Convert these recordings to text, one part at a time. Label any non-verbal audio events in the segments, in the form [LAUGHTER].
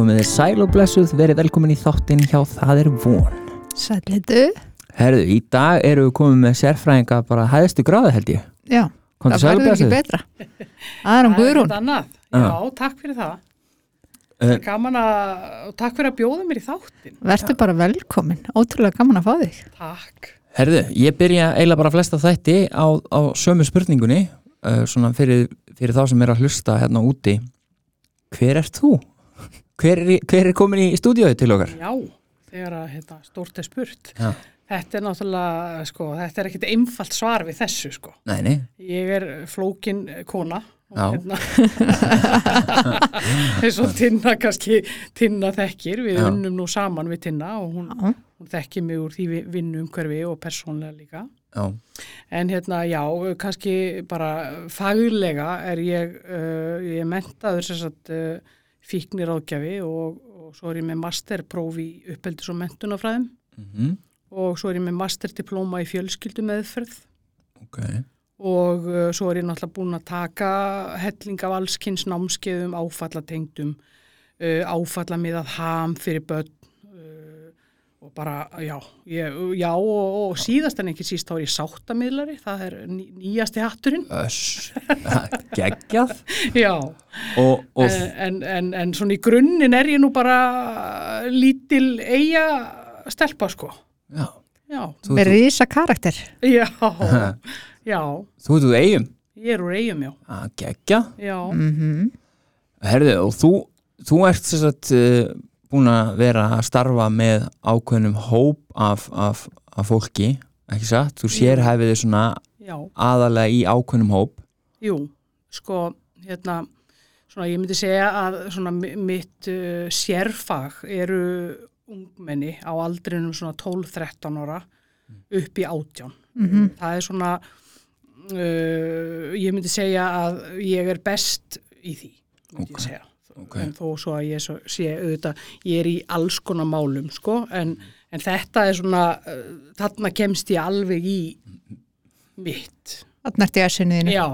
komið þér sæl og blessuð, verið velkomin í þáttinn hjá Það er von. Sælitu. Herðu, í dag eru við komið með sérfræðinga bara hæðstu gráði held ég. Já, Komdu það verður ekki blessuð. betra. Það er um Það er Guðrún. Já. Takk fyrir það. Eh. Er gaman að, og takk fyrir að bjóða mér í þáttin. Verður bara velkomin. Ótrúlega gaman að fá þig. Takk. Herðu, ég byrja eiginlega bara flesta þætti á, á sömu spurningunni, uh, svona fyrir, fyrir þá sem er að hlusta hérna úti. Hver ert þú? Hver er, hver er komin í stúdíóið til okkar? Já, þegar að hérna, stórt er spurt. Já. Þetta er náttúrulega, sko, þetta er ekkit einfalt svar við þessu, sko. Nei, nei. Ég er flókin kona. og Já. Hérna, [LAUGHS] eins og Tinna kannski, Tinna þekkir. Við Já. unnum nú saman við Tinna og hún, hún þekkir mig úr því vi- vinnu umhverfi og persónlega líka. Já, En hérna, já, kannski bara faglega er ég, uh, ég er mentaður sagt uh, fíknir ágjafi og, og svo er ég með masterpróf í uppeldis og mentunafræðum mhm, og svo er ég með masterdiplóma í fjölskyldu meðferð ok. og uh, svo er ég náttúrulega búin að taka helling af allskynns námskeiðum, áfallatengdum, uh, áfallamiðað ham fyrir börn og bara, já, ég, já og, og síðast en ekki síst þá er ég sáttamidlari, það er ný, nýjasti hatturinn, Öss, [LAUGHS] geggjað. [LAUGHS] já, Og, og en, en, en, en svona í grunninn er ég nú bara lítil eiga stelpa, sko, já, já, þú, Með rísa karakter. já, [LAUGHS] já, þú, þú eigum. ég er úr eigum, já, að gegja já, Mm Herðu, og þú, þú ert sem sagt uh, búin að vera að starfa með ákveðnum hóp af, af, af fólki, ekki satt? Þú sér hefið þið svona já. aðalega í ákveðnum hóp Jú, sko, hérna, svona ég myndi segja að svona mi- mitt uh, sérfag eru ungmenni á aldrinum svona 12-13 ára upp í átján. -hmm. Það er svona, uh, ég myndi segja að ég er best í því, myndi Ok, ég segja. Ok. En þó svo að ég sé auðvitað, ég er í alls konar málum, sko, en, en þetta er svona, uh, þarna kemst ég alveg í mitt. Þannig ert ég að sinni þínu. Já,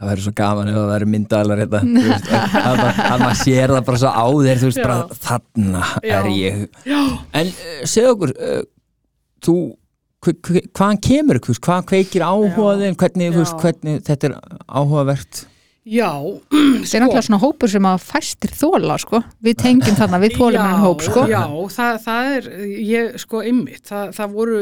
Það verður svo gaman ef það verður myndaðalar þetta þú veist, [LAUGHS] að, að, að, að maður sér það bara svo á þér þú veist Já. bara þarna Já. er ég já. En uh, segðu okkur uh, þú hva, hva, hvaðan kemur hvaðan kveikir áhugaðin hvernig, hvernig þetta er áhugavert Já, [CLEARS THROAT] Það er náttúrulega svona hópur sem að fæstir þóla, sko. Við [LAUGHS] tengjum þarna, við þólum hennan hóp, sko. Já, það, það er, ég, sko, ymmit, það, það voru,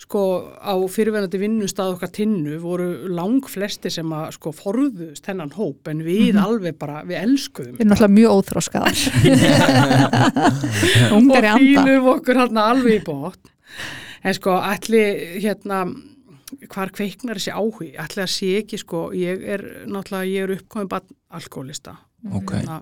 sko, á fyrirvenandi vinnustað okkar tinnu voru lang flesti sem að, sko, forðust hennan hóp, en við Mhm. alveg bara, við elskuðum. Við erum náttúrulega mjög óþróskaðar. [LAUGHS] Ungar í og anda. fýlum okkur hérna alveg í bótt. En sko, allir, hérna, hvar kveiknar þessi áhugi? Allir að sé ekki, sko, ég er, náttúrulega, ég er uppkomin bara alkoholista. Ok. Hérna,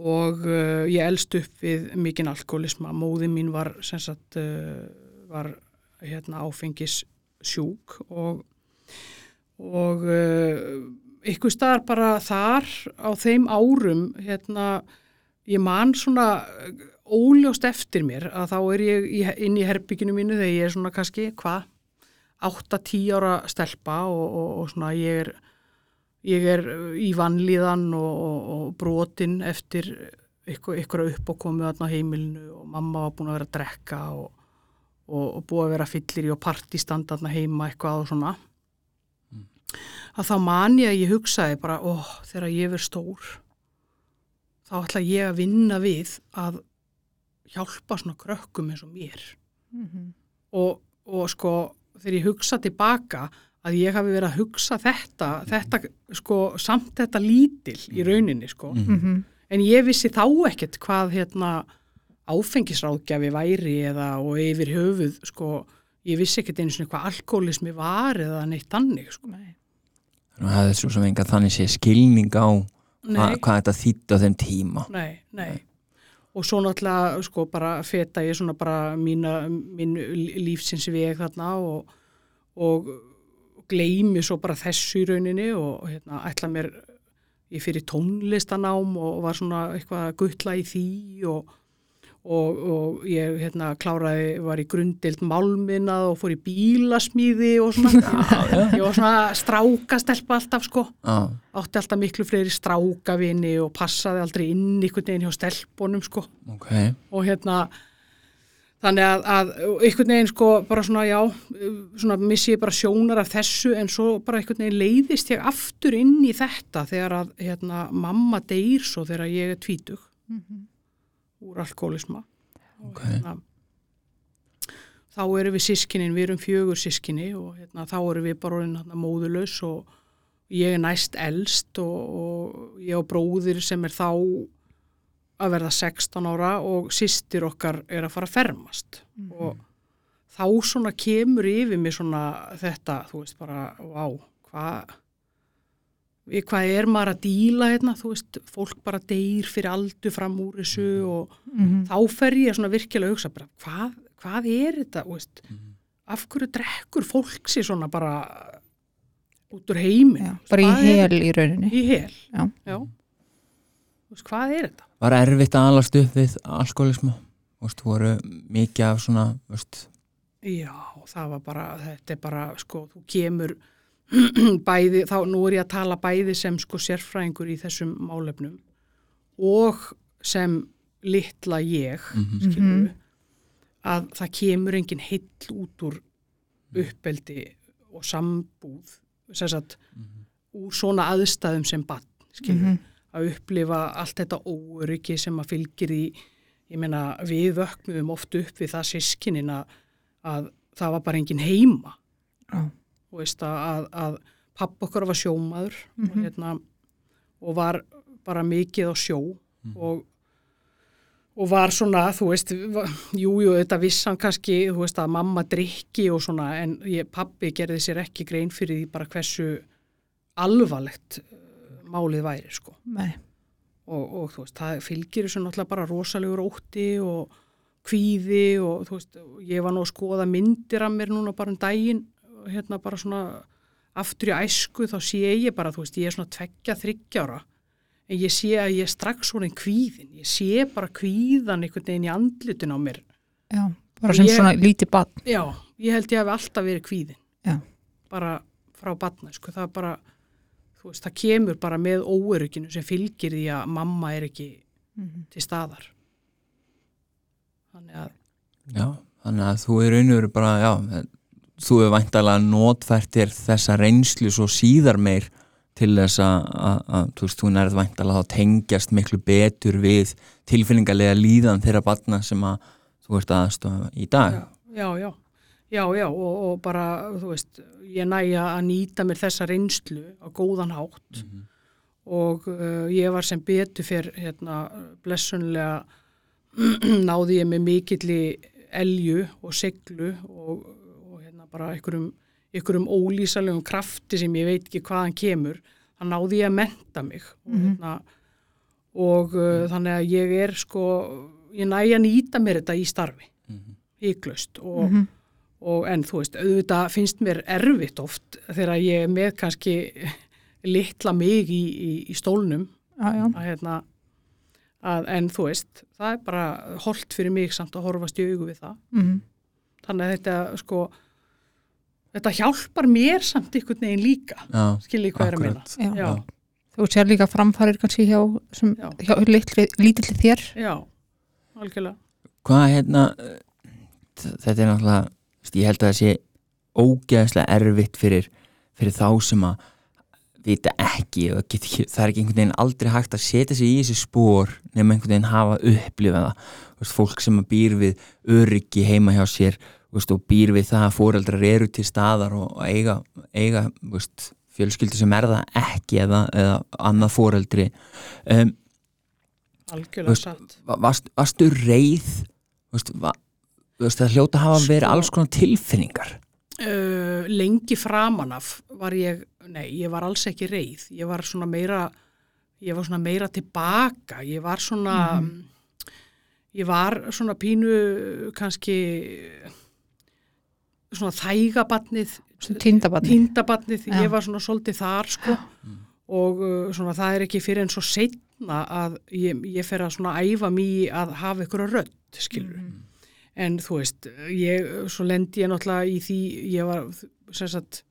og uh, ég elst upp við mikinn alkoholisma. Móði mín var, sem sagt, uh, var hérna áfengis sjúk og, og uh, ykkur staðar bara þar á þeim árum, hérna, ég man svona óljóst eftir mér að þá er ég inn í herbygginu mínu þegar ég er svona kannski, hvað, 8-10 ára stelpa og, og, og svona ég er ég er í vannlíðan og, og, og brotin eftir ykkur, ykkur upp og komið þarna á heimilinu og mamma var búin að vera að drekka og, og, og búið að vera fyllir í og partistanda þarna heima eitthvað og svona. Að þá man ég að ég hugsaði bara, ó, þegar ég verð stór þá ætla ég að vinna við að hjálpa svona krökkum eins og mér. Mhm. og, og sko þegar ég hugsa tilbaka að ég hafi verið að hugsa þetta, þetta sko samt þetta lítil í rauninni sko. Mhm. En ég vissi þá ekkert hvað hérna áfengisráðgjafi væri eða og yfir höfuð sko, ég vissi ekkert einu svona hvað alkoholismi var eða neitt þannig sko. Nei. Þannig að það er svo sem enga þannig sé skilning á hva, Nei, hvað þetta þýtti á þeim tíma nei, nei. Og svo náttúrulega sko bara feta ég svona bara mína, mín lífsins veg þarna og, og gleymi svo bara þessu í rauninni og hérna ætla mér ég fyrir tónlistanám og var svona eitthvað að guttla í því og, og, og ég hérna kláraði, var í grundild málminnað og fór í bílasmíði og svona, [LAUGHS] ég var svona strákastelpa alltaf sko. Já, átti alltaf miklu fleiri strákavinni og passaði aldrei inn einhvern veginn hjá stelpunum sko. Ok. Og hérna þannig að, að einhvern veginn sko bara svona já, svona missi ég bara sjónar af þessu en svo bara einhvern veginn leiðist ég aftur inn í þetta þegar að hérna mamma deyr svo þegar ég er tvítug. Úr alkoholisma og Ok. hérna þá erum við sískinin, við erum fjögur sískini og hérna, þá erum við bara orðin hérna, móðulaus og ég er næst elst og, og ég og bróðir sem er þá að verða 16 ára og sýstir okkar er að fara að fermast. Og þá svona kemur yfir mig svona þetta, þú veist bara, vá, hvað hvað er maður að díla hérna, þú veist, fólk bara deyr fyrir aldur fram úr þessu og Mhm. þá fer ég svona virkilega að hugsa bara, hvað, hvað er þetta, þú veist, af hverju drekkur fólk sér svona bara út úr heimin Já, bara í hel í rauninni. Í hel, Já. já. Þú veist, hvað er þetta? Var erfitt að alast upp við alkoholismu? Þú veist, voru mikið af svona, þú veist, Já, það var bara, þetta er bara, sko, þú kemur [CLEARS THROAT] bæði, þá nú er ég að tala bæði sem sko sérfræðingur í þessum málefnum og sem litla ég, Mhm. skilur að það kemur engin heill út úr uppeldi og sambúð, sem sagt, úr svona aðstæðum sem bann, skilur Mhm. Að upplifa allt þetta óöryggi sem að fylgir í, ég meina við vöknum oft upp við það sískinin að, að það var bara engin heima. Já. og veist að, að, að papp okkar var sjómaður og, hérna, og var bara mikið á sjó og, og var svona, þú veist, va- jú, þetta vissan kannski, þú veist, að mamma drikki og svona, en ég, pappi gerði sér ekki grein fyrir því bara hversu alvarlegt málið væri, sko. Og, og þú veist, það fylgir þessu náttúrulega bara rosalegur ótti og kvíði og þú veist, ég var nú að skoða myndir af mér núna bara um daginn, hérna bara svona aftur í æsku, þá sé ég bara, þú veist, ég er svona tveggja, þryggjára, en ég sé að ég er strax svona kvíðin, ég sé bara kvíðan einhvern veginn í andlitin á mér. Já, bara sem Ég- svona lítið bann Já, ég held ég hafi alltaf verið kvíðin. Já. Bara frá batna, sko, það er bara, þú veist, það kemur bara með óörygginu sem fylgir því að mamma er ekki til staðar. Þannig að, já, þannig að þú er raun og veru bara, já, þú er væntalega notfært þér þessa reynslu svo síðar meir til þess að, að, að þú veist, þú nærð væntalega þá tengjast miklu betur við tilfinningarlega líðan þeirra batna sem að þú ert aðstofa í dag. já, já, já, já, já og, og bara, þú veist, ég næja að nýta mér þessa reynslu á góðan hátt. Og uh, ég var sem betur fyrr, hérna, blessunlega [CLEARS THROAT] náði ég með mikilli elju og seglu og, og hérna bara einhverjum, einhverjum ólýsalegum krafti sem ég veit ekki hvaðan kemur, þannig náði ég að menta mig. Og, hérna, og uh, þannig að ég er sko, ég næ að nýta mér þetta í starfi, híklaust og, og en þú veist, auðvitað finnst mér erfitt oft þegar ég er með kannski litla mig í, í, í stólnum. Já, já, að hérna að, en þú veist, það er bara holdt fyrir mig samt að horfast í augu við það. Mhm, þannig að þetta sko þetta hjálpar mér samt einhvern veginn líka. Já, skiljið hvað er að minna þú sér líka framfarir kannski hjá, sem, Já. hjá litli, lítilli þér. Já, algjörlega. Hvað hérna þetta er náttúrulega ég held að það sé ógeðslega erfitt fyrir, fyrir þá sem að vita ekki, get ekki það er ekki einhvern veginn aldrei hægt að setja sig í þessi spór nema einhvern veginn hafa upplifað það. Veist, fólk sem býr við öryggi heima hjá sér veist, og býr við það að foreldrar eru til staðar og, og eiga, eiga veist, fjölskyldu sem er það ekki eða, eða annað foreldri. Um, algjörlega satt. Va- varst, varstu reið veist, va, veist, það hljóta hafa Sko- verið alls konar tilfinningar. Uh, lengi framan af var ég, nei, ég var alls ekki reið. Ég var svona meira ég var svona meira tilbaka ég var svona ég var svona pínu kannski svona þægabatnið tindabatnið, Já. ég var svona svolítið þar sko. Og uh, svona það er ekki fyrir en svo setna að ég, ég fer að svona æfa í að hafa ykkur að rödd, skilur. En þú veist, ég, svo lendi ég náttúrulega í því, ég var, sem sagt,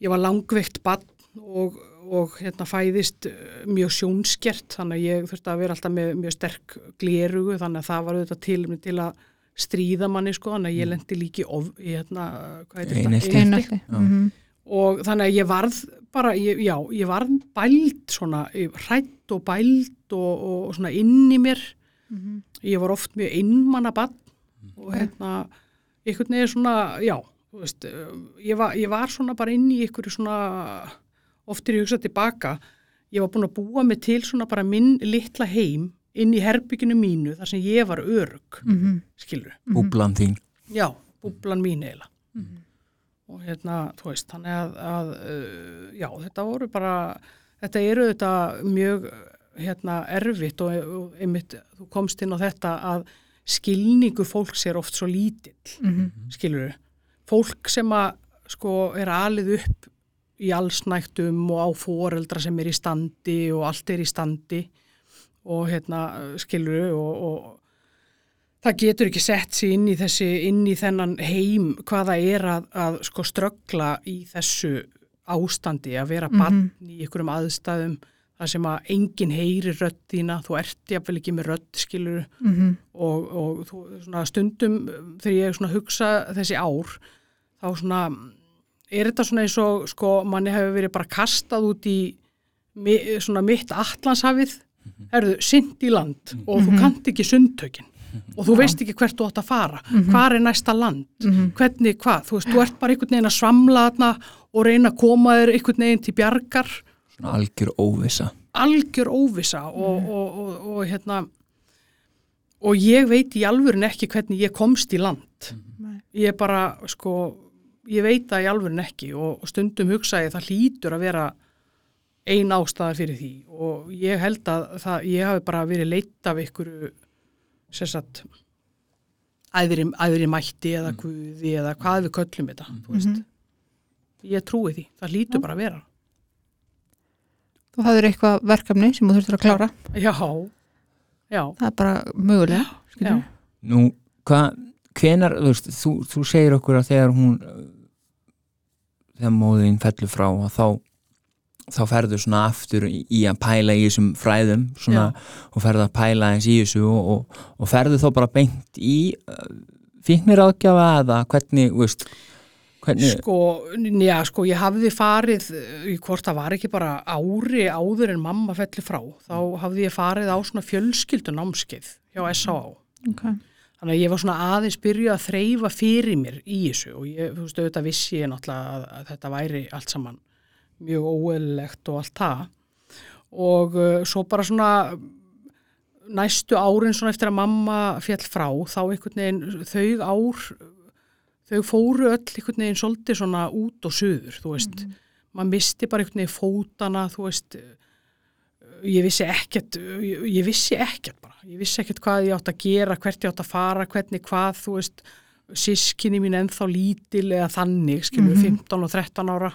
ég var langveikt bann og, og hérna fæðist eh, mjög sjónskert, þannig að ég þurfti að vera alltaf með mjög sterk glerugu, þannig að það var auðvitað til, til að stríða manni, sko, þannig að ég lendi líki of, hérna, hvað heitir Einelti. Einelti. Mhm. og þannig að ég varð bara, ég, já, ég varð bæld svona, hrætt og bæld og, og svona inn í mér Mhm. ég var oft mjög innmanna bann og hérna einhvern veginn svona, já þú veist, eh, ég var, ég var svona bara inn í einhverju svona oftir ég hugsa tilbaka ég var búin að búa mig til svona bara minn litla heim inn í herbygginu mínu þar sem ég var örug Mhm. skilur, búblan þín. Já, búblan mín eiginlega. Og hérna, þú veist, þannig að, að uh, já, þetta voru bara þetta eru þetta mjög hérna erfitt og, og einmitt, þú komst inn á þetta að skilningur fólks er oft svo lítill Mhm. skilur fólk sem að sko er alið upp í allsnægtum og á foreldra sem er í standi og allt er í standi og hérna skilur og, og það getur ekki sett sér inn í þessi, inn í þennan heim hvaða er að, að sko ströggla í þessu ástandi að vera bann í einhverjum aðstæðum þar sem að enginn heyri rödd þína, þú ert jafnvel ekki með rödd skilur Mhm. og, og þú, svona stundum um, þegar ég hugsa þessi ár þá svona er þetta svona eins og sko manni hefur verið bara kastað út í svona mitt allanshafið erðu synd í land. Og þú kannt ekki sundtökin. Og þú veist ekki hvert þú átt að fara. Hvar er næsta land, hvernig hvað? Þú veist, þú ert bara einhvern veginn að svamla þarna og reyna að koma þér einhvern veginn til bjargar svona algjör óvisa algjör óvisa og, og, og, og hérna og ég veit í alvörin ekki hvernig ég komst í land. Nei. ég bara sko ég veit það í alvörin ekki og, og stundum hugsa ég það hlýtur að vera ein ástæða fyrir því og ég held að það, ég hafi bara verið leitt af ykkur sérsagt æðri, æðri mætti eða guði eða hvað við köllum þetta þú veist. Ég trúi því, það hlýtur bara að vera Þú hafðir eitthvað verkefni sem þú þurftur að klára. já, já, Það er bara mögulega. Nú, hvað, hvenar, þú veist, þú, þú segir okkur að þegar hún, þegar móðin fellur frá að þá, þá ferðu svona aftur í, að pæla í þessum fræðum svona, og ferðu að pæla eins í þessu og, og, og ferðu þá bara beint í uh, fíknir ágjafa eða hvernig, veist, hvernig, Sko, já, sko, ég hafði farið, í hvort það var ekki bara ári áður en mamma felli frá, þá hafði ég farið á svona fjölskyldunámskeið hjá S.A.A. Okay. Þannig að ég var svona aðeins byrjuð að þreyfa fyrir mér í þessu og ég, þú veist, auðvitað vissi ég náttúrulega að, að þetta væri allt saman mjög óeðlilegt og allt það. Og uh, svo bara svona næstu árin svona eftir að mamma fjall frá, þá einhvern veginn þau ár, þau fóru öll einhvern veginn svolítið svona út og suður, þú veist. Maður misti bara einhvern veginn fótana, þú veist, ég vissi ekkert, ég, ég vissi ekkert bara, ég vissi ekkert hvað ég átt að gera, hvert ég átt að fara, hvernig hvað, þú veist, sískinni mín ennþá lítil eða þannig, skilur, 15 og 13 ára.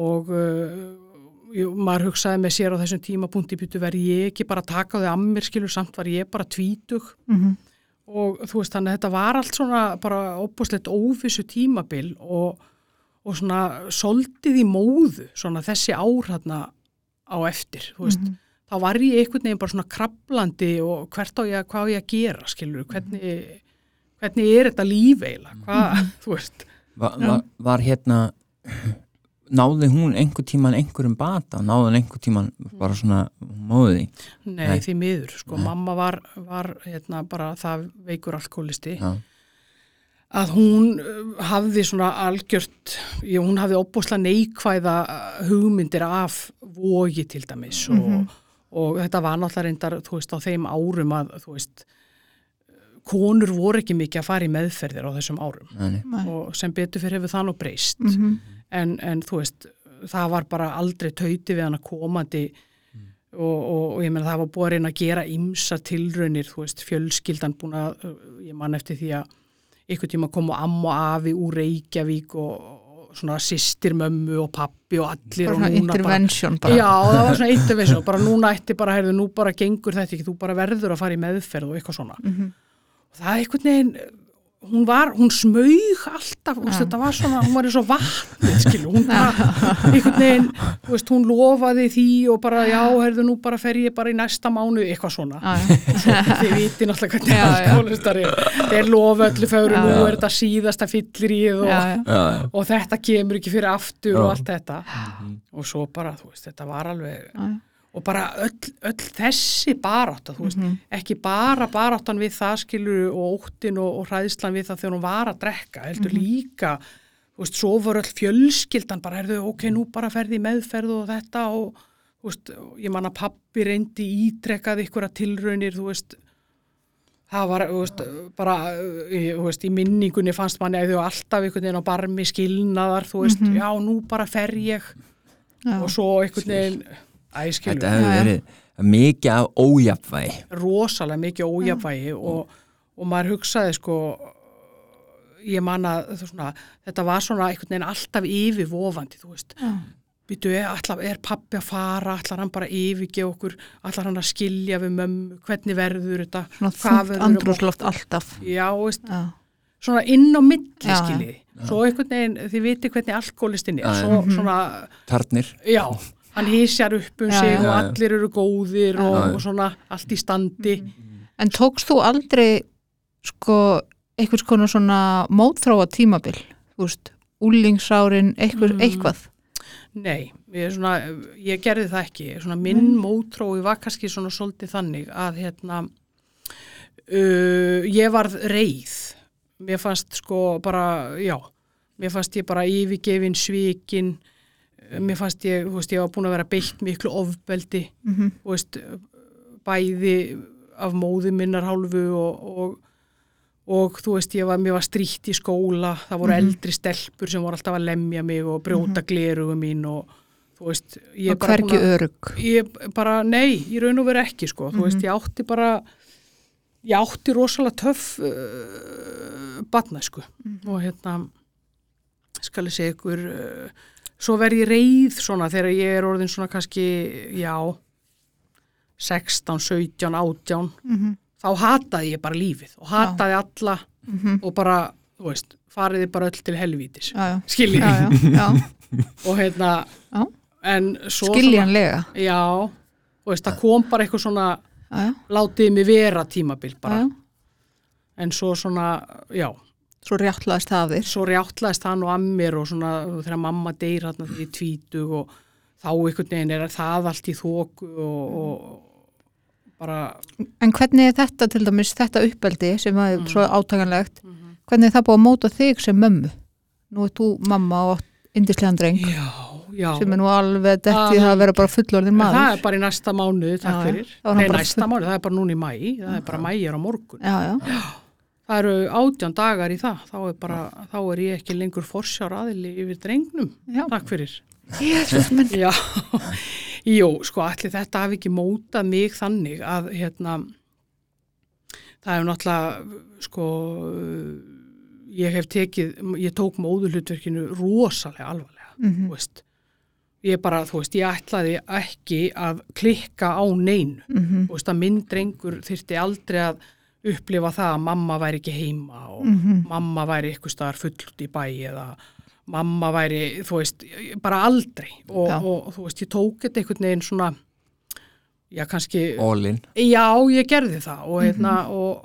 Og uh, maður hugsaði með sér á þessum tímapunkti býtu verði ég ekki bara að taka þau að mér, skilur, samt var ég bara tvítug. Mm og þú veist, þannig að þetta var allt svona bara opbúslegt óvissu tímabil og, og svona soldið í móðu, svona þessi ár hérna á eftir, þú veist, þá var ég einhvern veginn bara svona krablandi og hvert á ég, hvað á ég að gera, skilur, hvernig, hvernig er þetta líf eiginlega, hvað, [LAUGHS] þú veist, var, var, var hérna náði hún einhver tíman einhverjum bata, náði hún einhver tíman bara svona móði nei, Nei. því miður, sko, mamma var, var hérna bara það veikur alkoholisti. já, að hún uh, hafði svona algjört, ég, hún hafði opbúslega neikvæða uh, hugmyndir af vogi til dæmis og, og þetta var náttúrulega reyndar, þú veist, á þeim árum að, þú veist, konur voru ekki mikið að fara í meðferðir á þessum árum nei, nei. og sem betur fyrir hefur það nú breyst Mhm. En, en þú veist, það var bara aldrei tauti við hana komandi og, og, og ég meina það var búið að reyna að gera ymsa tilraunir, þú veist, fjölskyldan búin að, ég man eftir því að einhvern tíma kom og amma og afi úr Reykjavík og, og svona sýstir mömmu og pappi og allir bara og núna bara intervention bara. Já, það var svona [LAUGHS] intervention, bara núna ætti bara, heyrðu, nú bara gengur þetta ekki, þú bara verður að fara í meðferð og eitthvað svona. Mhm. Og það er einhvern veginn, hún var, hún smaug alltaf, ja. þetta var svona, hún var eins og vatnið, skilu, hún bara, einhvern veginn, þú veist, hún lofaði því og bara, já, heyrðu, nú bara fer ég bara í næsta mánu, eitthvað svona. Þið viti náttúrulega hvernig alkoholistari, þeir lofa öllu fögru, Já, nú er þetta síðasta fyllir í og, já. og þetta kemur ekki fyrir aftur Já. og allt þetta. Og svo bara, þú veist, þetta var alveg. Og bara öll, öll þessi barátta, þú veist, Mhm. ekki bara baráttan við það skilur og óttin og, og hræðslan við það þegar hún var að drekka, heldur Mhm. líka, þú veist, svo voru öll fjölskyldan bara, herðu, ok, nú bara ferði meðferð og þetta og, þú veist, ég man að pappi reyndi ítrekkað ykkur að tilraunir, þú veist, það var, þú veist, bara, í- þú veist, í minningunni fannst manni að þau alltaf einhvern veginn á barmi skilnaðar, þú veist, Mhm. já, nú bara fer ég Já. og svo einhvern veginn, æskilur Þetta hefur Já, já. verið mikið af ójafnvægi. Rosalega mikið ójafvægi og, og maður hugsaði sko ég man að þú svona, þetta var svona einhvern veginn alltaf yfirvofandi þú veist, Já. býtu, er, allar, er pappi að fara, allar hann bara yfirgeð okkur? Allar hann að skilja við mömmu? Hvernig verður þetta? Svona Hvað þungt andrúsloft alltaf. já, veist, Já. svona inn á milli Já, já. skiljiði, svo einhvern veginn þið viti hvernig alkoholistinn er, Já, já. svo svona Tarnir. Já, hann hísjar upp um sig og allir eru góðir og, og svona allt í standi En tókst þú aldrei sko einhvers konar svona mótþróa tímabil, þú veist, úlingsárin, eitthvað, Mm. eitthvað. Nei, ég, svona, ég gerði það ekki. Svona minn mótrói var kannski svona svolítið þannig að hérna, uh, ég varð reið. Mér fannst sko bara, já, mér fannst ég bara yfirgefin svikin, mér fannst ég, þú veist, ég var búin að vera beitt miklu ofbeldi, Mm -hmm. veist, bæði af móði minnar hálfu og, og, og þú veist, ég var, var strítt í skóla, það voru Mhm. eldri stelpur sem voru alltaf að lemja mig og brjóta glerugum mín og þú veist, Og hvergi örug. ég bara, nei, ég raun og veru ekki sko, þú veist, Mhm. ég átti bara ég átti rosalega töff uh, batnæsku Mhm. og hérna skal ég segja ykkur uh, svo verð ég reið svona þegar ég er orðin svona kannski, já 16, 17, 18 Mm -hmm. þá hataði ég bara lífið og hataði alla og bara, þú veist, fariði bara öll til helvítis. Já, já. skiljið Já, já, já. [LAUGHS] og hérna Já. en svo Skiljanlega. svona, já, þú veist, það kom bara eitthvað svona Já, já. látiði mig vera tímabil bara Já, já. en svo svona, já Svo réttlaðist það af þér. svo rjáttlaðist það nú að mér og svona þegar mamma deyr hérna því tvítug og þá einhvern veginn er það allt í þóku og, og bara En hvernig er þetta til dæmis, þetta uppeldi sem er Mm. svo átakanlegt, Mhm. hvernig er það búið að móta þig sem mömmu? Nú er þú mamma og indislegan dreng já, já sem er nú alveg dettið Ah, það að vera bara fullorðin maður. það er bara í næsta mánuð, takk Já, já. fyrir Nei, næsta mánuð, það er bara núna í mæ það er bara mæ er á morgun Já, já. Það eru átján dagar í það þá er, bara, þá er ég ekki lengur forsjár aðili yfir drengnum, Já. takk fyrir [LAUGHS] jú, sko, allir þetta hafi ekki mótað mig þannig að, hérna, það hefur náttúrulega, sko, ég hef tekið, ég tók móðurhlutverkinu rosalega alvarlega, Mhm. þú veist. Ég bara, þú veist, ég ætlaði ekki að klikka á neinu, Mhm. þú veist, að minn drengur þyrfti aldrei að upplifa það að mamma væri ekki heima og Mhm. mamma væri eitthvað staðar full út í bæ eða mamma væri, þú veist, bara aldrei og, Já. og þú veist, ég tók þetta einhvern veginn svona já, kannski, All-in já, ég gerði það og hérna, Mhm. og,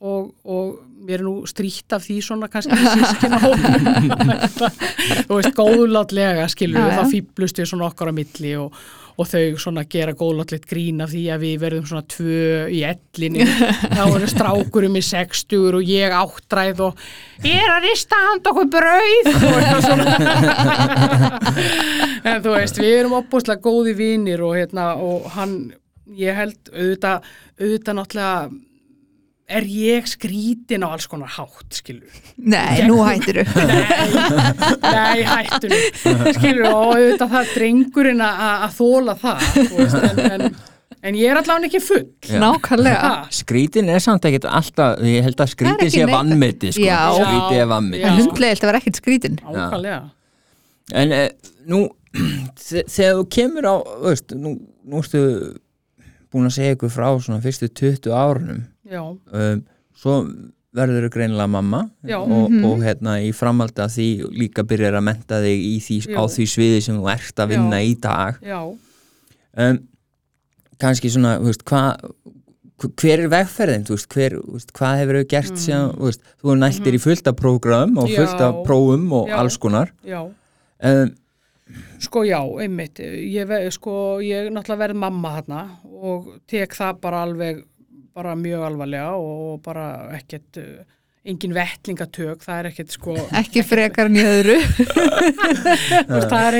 og, og mér er nú strítt af því svona kannski sískina [LAUGHS] þú veist, góðlátlega skilur við, já. það fýblust við svona okkar á milli og, og þau svona gera góðlátlegt grín af því að við verðum svona tvö í ellinni. [LAUGHS] Þá eru strákurum í sextugur og ég áttræð og ég er að rista hand okkur brauð. [LAUGHS] En þú veist, við erum opbúslega góði vinir og hérna, og hann ég held auðvitað, auðvitað náttúrulega er ég skrítin á alls konar hátt, skilur Nei, nú hættir þú. [LAUGHS] Nei, hættu nú, skilur og auðvitað það er drengurinn að, að þóla það, þú veist, en, en, en ég er allavega ekki full. Já. Nákvæmlega. Ha, Skrítin er samt ekkert alltaf ég held að skrítin sé vannmeti sko. Já. skrítin er vannmeti Já. En hundlega er þetta verið ekkert skrítin. ákvæmlega. En eh, nú, [CLEARS THROAT] þe- þegar þú kemur á, veist, nú, nú ertu búin að segja ykkur frá svona fyrstu 20 árunum um, svo verður þau greinilega mamma og, og hérna í framhaldi að því líka byrjar að menta þig í því, á því sviði sem þú ert að vinna Já. í dag. Já, um, kannski svona, hvað hver er vegferðin, þú veist, hver, þú veist, hvað hefur þau gert síðan, þú veist, þú er næltir í fullt af prógram og fullt af Mhm. Já. prófum og Já. alls konar. Já. Um, Sko já, einmitt, ég, sko, ég náttúrulega verð mamma þarna og tek það bara alveg, bara mjög alvarlega og bara ekkert, uh, engin vettlingatök, það er ekkert sko, [LAUGHS] Ekki frekar en í öðru. þú veist, það er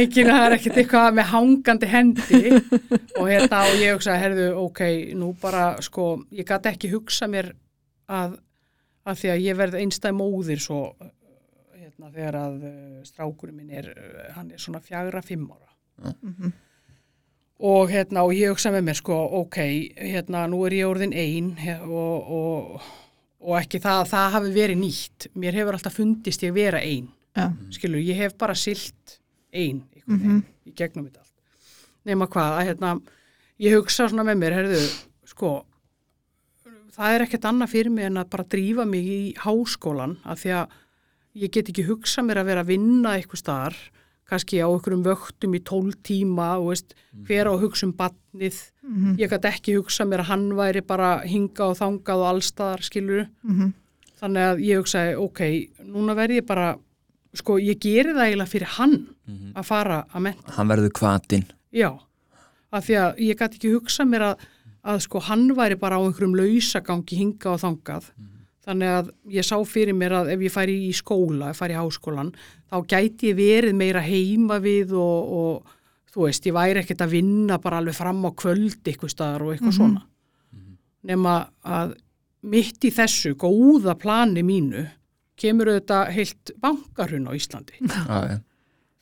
er ekkert eitthvað með hangandi hendi og hérna og ég hugsa, herðu, ok, nú bara sko, ég gæti ekki hugsa mér að, að því að ég verð einstæð móðir svo, hérna, þegar að uh, strákurinn minn er, uh, hann er svona fjagra, fimm ára. Og hérna og ég hugsa með mér sko ok, hérna nú er ég orðin ein he- og, og, og ekki það að það hafi verið nýtt mér hefur alltaf fundist ég vera ein Já. skilur, ég hef bara silt ein mm -hmm. í gegnum þetta nema hvað, að hérna ég hugsa svona með mér, herðu sko, það er ekkert annað fyrir mig en að bara drífa mig í háskólan af því að ég get ekki hugsa mér að vera að vinna eitthvað staðar kannski á einhverjum vöktum í tól tíma og veist, hver á hugsa um batnið ég gæti ekki hugsa mér að hann væri bara hinga og þangað og allstaðar skilur þannig að ég hugsaði ok, núna verð ég bara sko, ég geri það eiginlega fyrir hann að fara að menta hann verður kvatin Já, af því að ég gæti ekki hugsa mér að, að sko hann væri bara á einhverjum lausagangi hinga og þangað. Þannig að ég sá fyrir mér að ef ég færi í skóla, ef ég færi í háskólan, þá gæti ég verið meira heima við og, og þú veist, ég væri ekkert að vinna bara alveg fram á kvöld eitthvað staðar og eitthvað svona. Nema að mitt í þessu góða plani mínu kemur auðvitað heilt bankarhun á Íslandi. [LAUGHS] Já.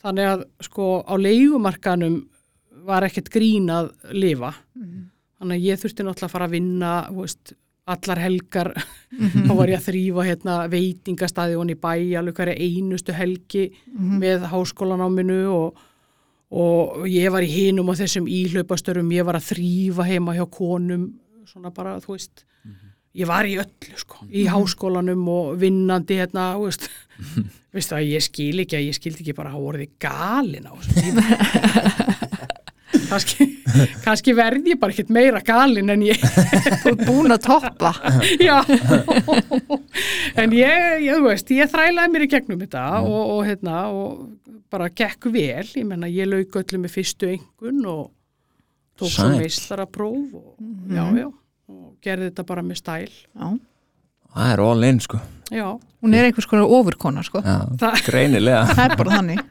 Þannig að sko á leigumarkanum var ekkert grín að lifa. Þannig að ég þurfti náttúrulega að fara að vinna veist, allar helgar. [LAUGHS] Þá var ég að þrýfa hérna, veitingastæði honni í bæ alveg hverja einustu helgi með háskólanáminu og, og ég var í hinum á þessum íhlaupastörum, ég var að þrýfa heima hjá konum, svona bara, þú veist, ég var í öllu sko, í háskólanum og vinnandi hérna, þú veist, [LAUGHS] veistu að ég skil ekki að ég skildi ekki bara að hafa orðið galin á þessum tíma. [LAUGHS] kannski, kannski verði ég bara ekkert meira galin en ég, Þú ert búin að toppa. já, en ég, ég, þú veist, ég þrælaði mér í gegnum þetta og, og hérna, og bara gekk vel, ég menna, ég lauk öllu með fyrstu engun og tók svo Sæll. meistarapróf og, já, já, og gerði þetta bara með stæl, Já. það er all in sko já, Hún er einhvers konar ofurkona, sko. já, Það- greinilega Það er bara þannig.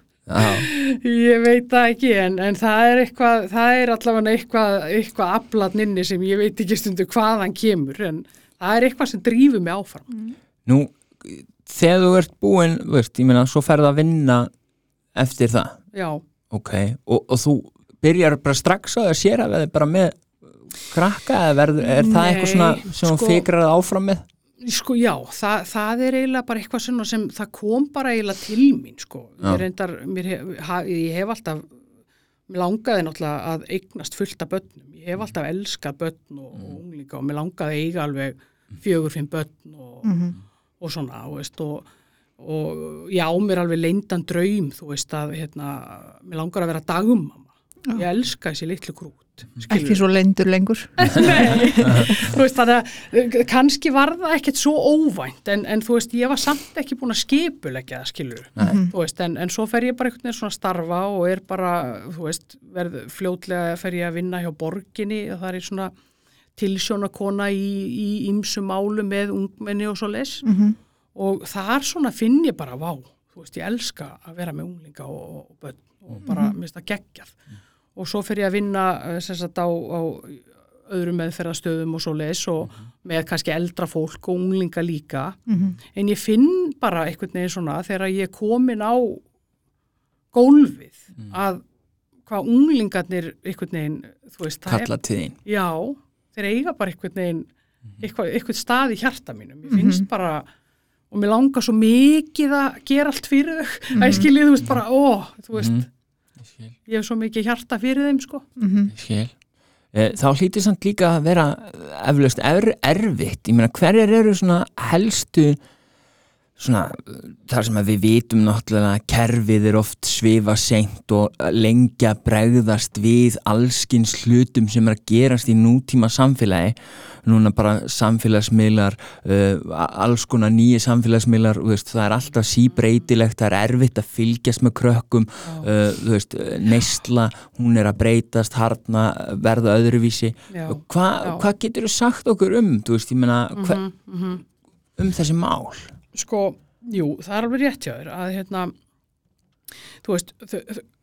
Ég veit það ekki en, en það er eitthvað, það er allavega eitthvað, eitthvað aflatn inni sem ég veit ekki stundu hvaðan kemur en það er eitthvað sem drífur mig áfram. nú þegar þú ert búin, þú veist, ég meina svo ferð að vinna eftir það. Já, ok, og, og þú byrjar bara strax á því að sér að veði bara með krakka eða verður, er það Nei, eitthvað svona sem þú sko- fikrar það áfram með sko já, það, það er eiginlega bara eitthvað svona sem það kom bara eiginlega til mín sko. Reyndar, mér hef, ha, ég hef alltaf, langaði náttúrulega að eignast fullt af börnum. Ég hef alltaf elskað börn og, og unglinga og mér langaði að eiga alveg fjögur, fimm börn og, og svona, þú veist, og, og ég á mér alveg leyndan draum, þú veist, að hérna, mér langar að vera dagumamma. Ég elska þessi litlu krút. skilurðu. Ekki svo lendur lengur. [LAUGHS] Nei, þú veist að kannski var það ekkert svo óvænt en, en þú veist ég var samt ekki búin að skipulegja það skilur þú veist en, en svo fer ég bara einhvern veginn svona að starfa og er bara, þú veist, verð fljótlega fer ég að vinna hjá borginni og það er svona tilsjónakona í, í ýmsum málu með ungmenni og svo les og þar svona finn ég bara vá, þú veist ég elska að vera með unglinga og, og börn og bara mm -hmm. geggjað og svo fer ég að vinna eh, sagt á, á öðrum meðferðastöðum og svo les og með kannski eldra fólk og unglinga líka. En ég finn bara einhvern veginn svona þegar ég er komin á gólfið að hvað unglingarnir einhvern veginn, þú veist, kalla þín. Já, þeir eiga bara einhvern veginn, eitthvað, eitthvað stað í hjarta mínum. Ég finnst bara, og mér langar svo mikið að gera allt fyrir þau. Mhm. að ég skilji, þú veist, bara, ó, þú veist Mhm. Ég skil. ég hef svo mikið hjarta fyrir þeim, sko Mhm. Ég skil. Eh, Þá hlýtir samt líka að vera eflaust er, erfitt. Ég meina, hverjar eru svona helstu svona, þar sem við vitum náttúrulega að kerfið er oft svifa seint og lengja bregðast við allskins hlutum sem er að gerast í nútíma samfélagi. Núna bara samfélagsmiðlar uh, alls konar nýju samfélagsmiðlar veist, það er alltaf síbreytilegt það er erfitt að fylgjast með krökkum uh, veist, uh, neysla hún er að breytast, harna verða öðruvísi. Já, Hva, hvað getur þú sagt okkur um veist, meina, hva, mhm, mhm. um þessi mál sko, jú, það er alveg rétt hjá þér að hérna þú veist, þau,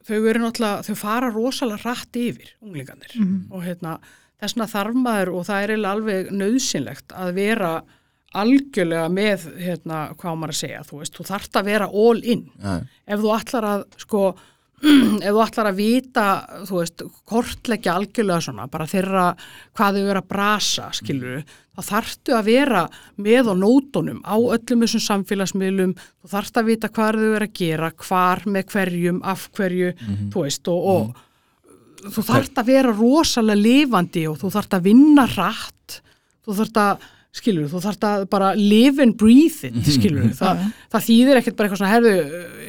þau- eru náttúrulega þau fara rosalega rætt yfir unglingarnir. Mhm. og hérna þessna þarf maður og það er alveg nöðsynlegt að vera algjörlega með hérna, hvað á maður að segja, þú veist, þú þarft að vera all in. Ja, ef þú ætlar að sko [CLEARS THROAT] ef þú ætlar að vita þú veist, kortleggja algjörlega svona bara þeirra hvað þau eru að brasa skilur, þá þarftu að vera með á nótunum á öllum þessum samfélagsmiðlum, þú þarft að vita hvað þau eru að gera, hvar með hverjum af hverju, þú veist og, og þú þarft að vera rosalega lifandi og þú þarft að vinna rætt, þú þarft að skilur, þú þarft að bara live and breathe it, skilur, það, það þýðir ekkert bara eitthvað svona, herðu,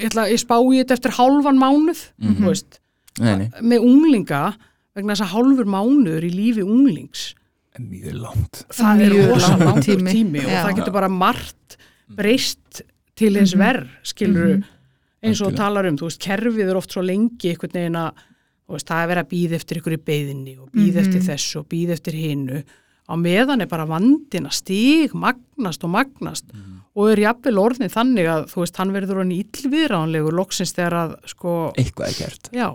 ég, ég spái þetta eftir hálfan mánuð, þú veist. Nei, nei, með unglinga vegna þess að hálfur mánuður í lífi unglings mjög langt. það er Mjög rosa langur langur tími, tími, og það getur bara margt breyst til hins verð skilur eins og þú Algjörlega. talar um, þú veist, kerfið er oft svo lengi einhvern veginn að, þú veist, það er verið að býða eftir ykkur í beðinni og býða eftir þessu og býða eftir hinnu á meðan er bara vandin að stíg magnast og magnast og er jafnvel orðin þannig að þú veist, hann verður hann íllviðránlegur loksins þegar að, sko, eitthvað er gert. Já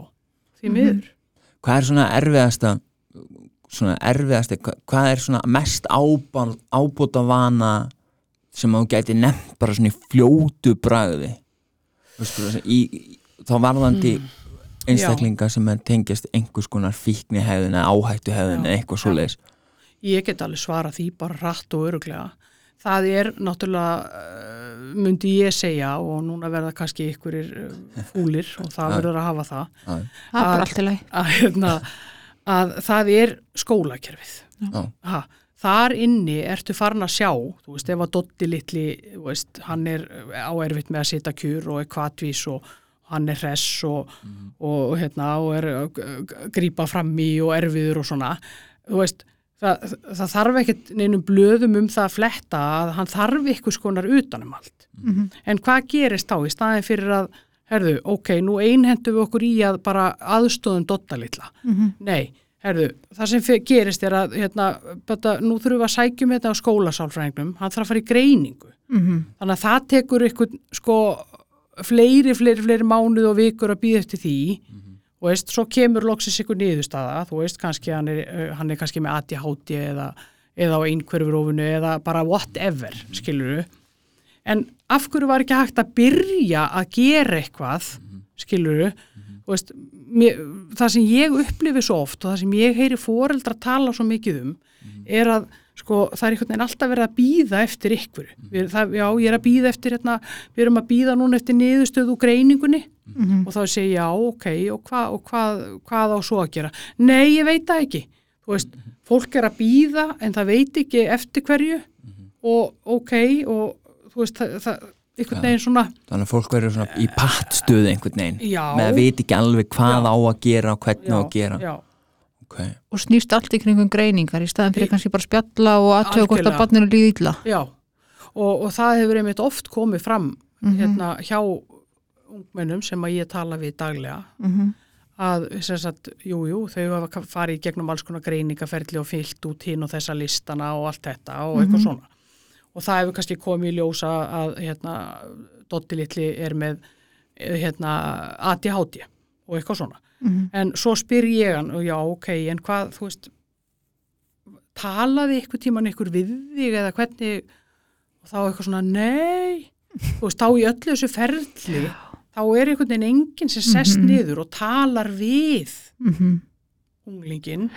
því miður. Hvað er svona erfiðasta svona erfiðasta, hva- hvað er svona mest ábóta vana sem þú gæti nefnt bara svona í fljótu bragði? Vistu, í, í, þá varðandi einstaklinga sem er tengjast einhvers konar fíkni hefðin eða áhættu hefðin Já, eða eitthvað svoleiðis Ég get alveg svara því bara rætt og öruglega. Það er náttúrulega, uh, myndi ég segja og núna verða kannski ykkurir uh, fúlir og það [LAUGHS] verður að hafa það, Já, Það er allt í lagi. að, hérna, að það er skólakerfið. já, Ha, þar inni ertu farin að sjá, þú veist, ef að Dotti litli, þú veist, hann er á erfitt með að sita kjur og er kvatvís og hann er hress og, og, hérna, og er að g- grípa fram í og erfiður og svona, þú veist, það, það þarf ekkert neinum blöðum um það að fletta að hann þarf ykkur skonar utanum allt. Mhm. En hvað gerist þá í staðin fyrir að, herðu, ok, nú einhendum við okkur í að bara aðstóðum Dotta litla. Mhm. Nei, herðu, það sem gerist er að hérna, bata, nú þurfum við að sækjum þetta á skólasálfræðingnum, hann þarf að fara í greiningu. Mhm. Þannig að það tekur ykkur sko fleiri, fleiri, fleiri mánuð og vikur að býða eftir því og veist, svo kemur loksins ykkur niðurstaða, þú veist, kannski hann er, eh, hann er kannski með ADHD eða, eða á einhverfurofinu eða bara whatever, skilur En af hverju var ekki hægt að byrja að gera eitthvað, skilur veist, mér, það sem ég upplifi svo oft og það sem ég heyri foreldra tala svo mikið um er að sko, það er einhvern veginn alltaf verið að býða eftir ykkur. Við, það, já, ég er að býða eftir hérna, við erum að býða núna eftir niðurstöðu úr greiningunni Mhm. og þá segi ég, já, ok, og, hva, og hvað, hvað á svo að gera? Nei, ég veit það ekki. Þú veist, fólk er að býða en það veit ekki eftir hverju og ok, og þú veist, það, það einhvern veginn svona, þannig að fólk verður svona í pattstöðu einhvern veginn já. með að veit ekki alveg hvað Já. á að gera og hvernig á já, að gera Já, okay. Og snýst allt í kringum greiningar í staðan fyrir kannski bara spjalla og aðtöða hvort að barninu líði illa. já. Og, og það hefur einmitt oft komið fram Mhm. hérna hjá ungmennum sem að ég tala við daglega Mhm. að sem sagt, jú, jú, þau hafa farið gegnum alls konar greiningaferli og fyllt út hinn og þessa listana og allt þetta og eitthvað svona. Og það hefur kannski komið í ljósa að hérna, Dotti litli er með eh, hérna, ADHD og eitthvað svona. Mhm. En svo spyr ég hann, og já, ok, en hvað, þú veist, talaði ykkur tíman ykkur við þig eða hvernig, og þá eitthvað svona, nei, þú veist, þá í öllu þessu ferli, þá er einhvern veginn enginn sem sest Mhm. niður og talar við Mhm. unglingin,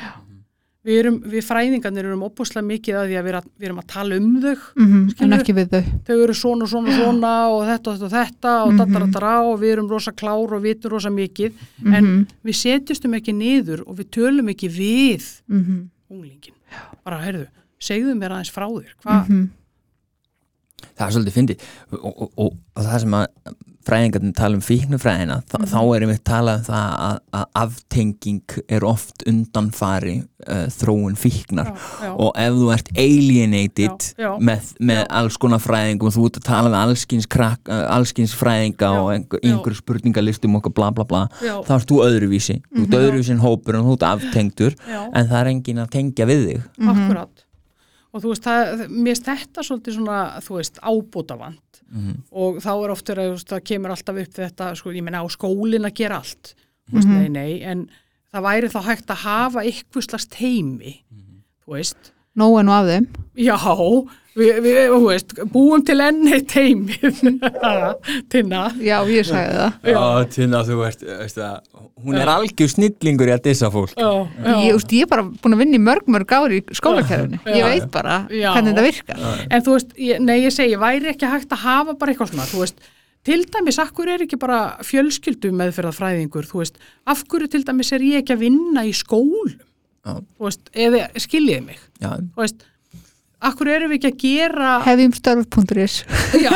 við, erum, við fræðingarnir erum opuslega mikið að því að við, að- við erum að tala um þau mm en Skilurðu? ekki við þau. Þau eru svona, svona, svona og þetta og þetta og þetta og dataratara og við erum rosa klár og vitum rosa mikið. En Mhm, við setjumstum ekki niður og við tölum ekki við mhm, unglingin bara, heyrðu, segðu mér aðeins frá þér. Hvað, mhm. það er svolítið fyndið. Og, og, og, og það sem að fræðingarnir tala um fíknufræðina þá, þá erum við talað um það að, að aftenging er oft undanfari uh, þróun fíknar. Já, já, og ef þú ert alienated Já, með, með alls konar fræðingum þú ert að tala við allskins, krak, uh, allskins fræðinga og einhver, spurningalistum og bla bla bla þá ert þú öðruvísi, þú ert öðruvísi en hópur og þú ert aftengdur já, en það er engin að tengja við þig. Akkurat og þú veist, það, mér finnst þetta svolítið svona, þú veist, ábútavand Mhm. og þá er oftur að veist, það kemur alltaf upp þetta, sko, ég menna á skólin að gera allt, þú veist, nei, nei en það væri þá hægt að hafa ykkur slags teimi, þú veist Nóg en og af þeim. Já, við, við, þú veist, búum til enni teimið, [LAUGHS] Tinna. Já, ég sagði það. Já, Tina, þú ert, veist það, hún er algjör snillingur í að dissa fólk. Já, Ég, úst, ég er bara búin að vinna í mörg mörg ári í skólakerfinu. Já. Ég veit bara Já. hvernig þetta virkar. En þú veist, ég, nei, ég segi, væri ekki hægt að hafa bara eitthvað svona, þú veist, til dæmis, hverju er ekki bara fjölskyldu meðferðafræðingur, þú veist, af hverju til dæmis er ég ekki að vinna í skólum, Já, veist, eða skiljiði mig, já, þú veist, hverju erum við ekki að gera, Hefjum störf.is já,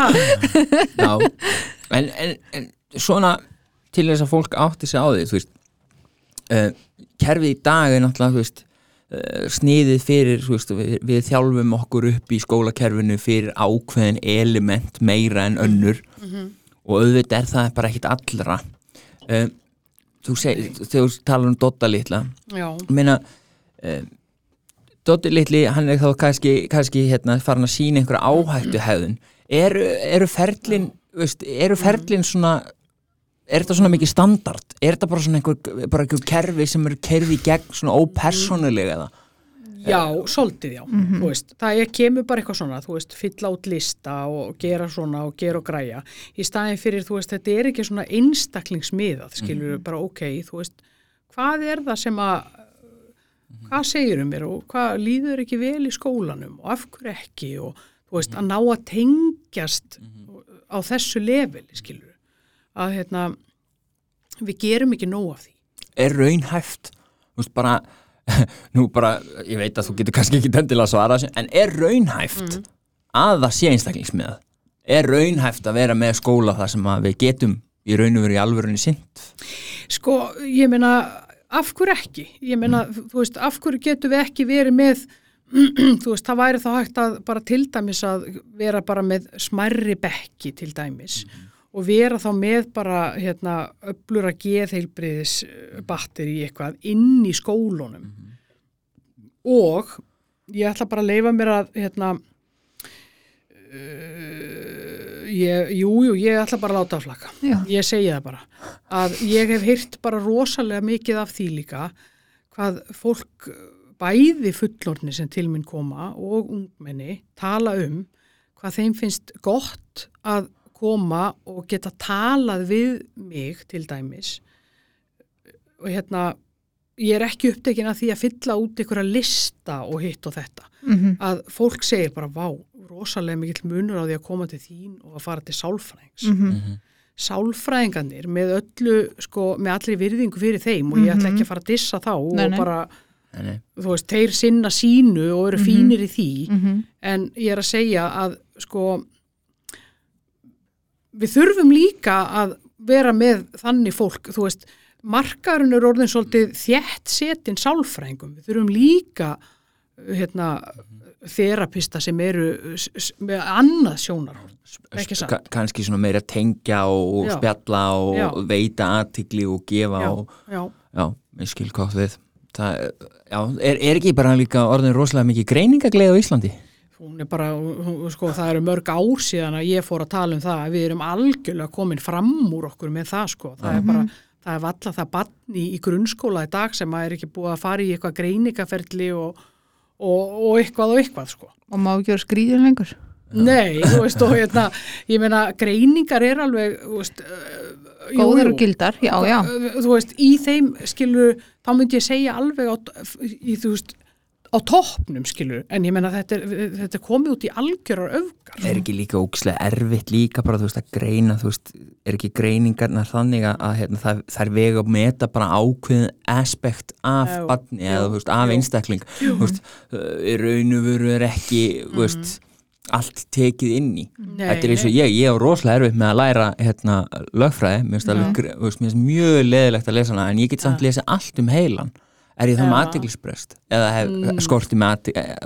[LAUGHS] já. En, en, en svona til þess að fólk átti sig á því þú veist uh, kerfið í dag er náttúrulega þú veist uh, sniðið fyrir þú veist, við, við þjálfum okkur upp í skólakerfinu fyrir ákveðin element meira en önnur. Og auðvitað er það bara ekkit allra. Uh, þú segir, þegar þú talar um Dotta litla. Meina uh, Dotti litli, hann er þá kannski, kannski hérna, farin að sína einhverja áhættu hefðun eru, eru ferlin veist, eru ferlin svona er þetta svona mikið standard? Er þetta bara svona einhver, bara einhver kerfi sem eru kerfi gegn svona ópersónulega eða já, svolítið já, þú veist, það er, kemur bara eitthvað svona, þú veist, fylla út lista og gera svona og gera og græja, í staðin fyrir, þú veist, þetta er ekki svona einstaklingsmiðað, skilur bara, ok, þú veist, hvað er það sem að, hvað segir um mér og hvað líður ekki vel í skólanum og af hverju ekki og, þú veist, að ná að tengjast á þessu leveli, skilur að, hérna, við gerum ekki nóg af því. er raunhæft þú veist bara [LAUGHS] nú bara, ég veit að þú getur kannski ekki endilega að svara þessu, en er raunhæft að það sé einstaklingsmiða er raunhæft að vera með skóla þar sem að við getum í raun og veru í alvörunni sint Sko, ég meina, af hverju ekki? Ég meina, þú veist, af hverju getum við ekki verið með, [CLEARS THROAT] þú veist, það væri þá hægt að bara til dæmis að vera bara með smærri bekki til dæmis og vera þá með bara, hérna, öflura geðheilbriðis batteri í eitthvað inn í skólunum. Og ég ætla bara að leifa mér að, hérna, uh, ég, jú, jú, ég ætla bara að láta að flaka Já. ég segi það bara að ég hef heyrt bara rosalega mikið af því líka hvað fólk bæði fullorni sem til minn koma og ungmenni tala um hvað þeim finnst gott að koma og geta talað við mig til dæmis og hérna ég er ekki upptekin að því að fylla út einhverja lista og hitt og þetta Mhm. að fólk segir bara vá, rosalega mikill munur á því að koma til þín og að fara til sálfræðings Mhm. sálfræðingarnir með öllu, sko, með allir virðingu fyrir þeim og ég ætla ekki að fara að dissa þá Nei, og bara, Nei, nei. þú veist, þeir sinna sínu og eru fínir í því Mhm. en ég er að segja að, sko við þurfum líka að vera með þannig fólk, þú veist markarinn er orðin svolítið þjætt setin sálfræðingum, við þurfum líka hérna þerapista sem eru með annað Ka- kannski svona meira tengja og, Já. spjalla og Já. veita aðtigli og gefa já, og já, ég skil hvað við. Það, já, er, er ekki bara líka orðin rosalega mikið greiningagleið á Íslandi hún er bara, sko, það eru mörg ár síðan að ég fór að tala um það að við erum algjörlega komin fram úr okkur með það, sko, það er bara það er valla það batni í grunnskóla í dag sem að er ekki búið að fara í eitthvað greiningaferli og, og, og eitthvað og eitthvað, sko. Og má ekki vera skrýðin lengur? Nei, þú veist, og hérna, ég meina, greiningar er alveg, þú veist, uh, jú. og gildar, já, já. Þú veist, í þeim skilur, þá myndi ég segja alveg á, í, þú veist, á toppnum skilur, en ég menna þetta er, þetta er komið út í algjörar öfgar er ekki líka ógislega erfitt líka bara þú veist að greina, þú veist, er ekki greiningarnar þannig að, að hérna, það, það er vega að meta bara ákveðin aspekt af Já, barni jú, eða þú veist, af jú. einstakling. Þú veist, í raun og veru er ekki þú veist, allt tekið inn í. Nei, þetta er eins og ég, ég á rosalega erfitt með að læra hérna, lögfræði, mér finnst mjög leðilegt að lesa hana en ég get samt lesa allt um heilan er ég það með Já. aðtiklisbrest eða hef, Mm. skorti með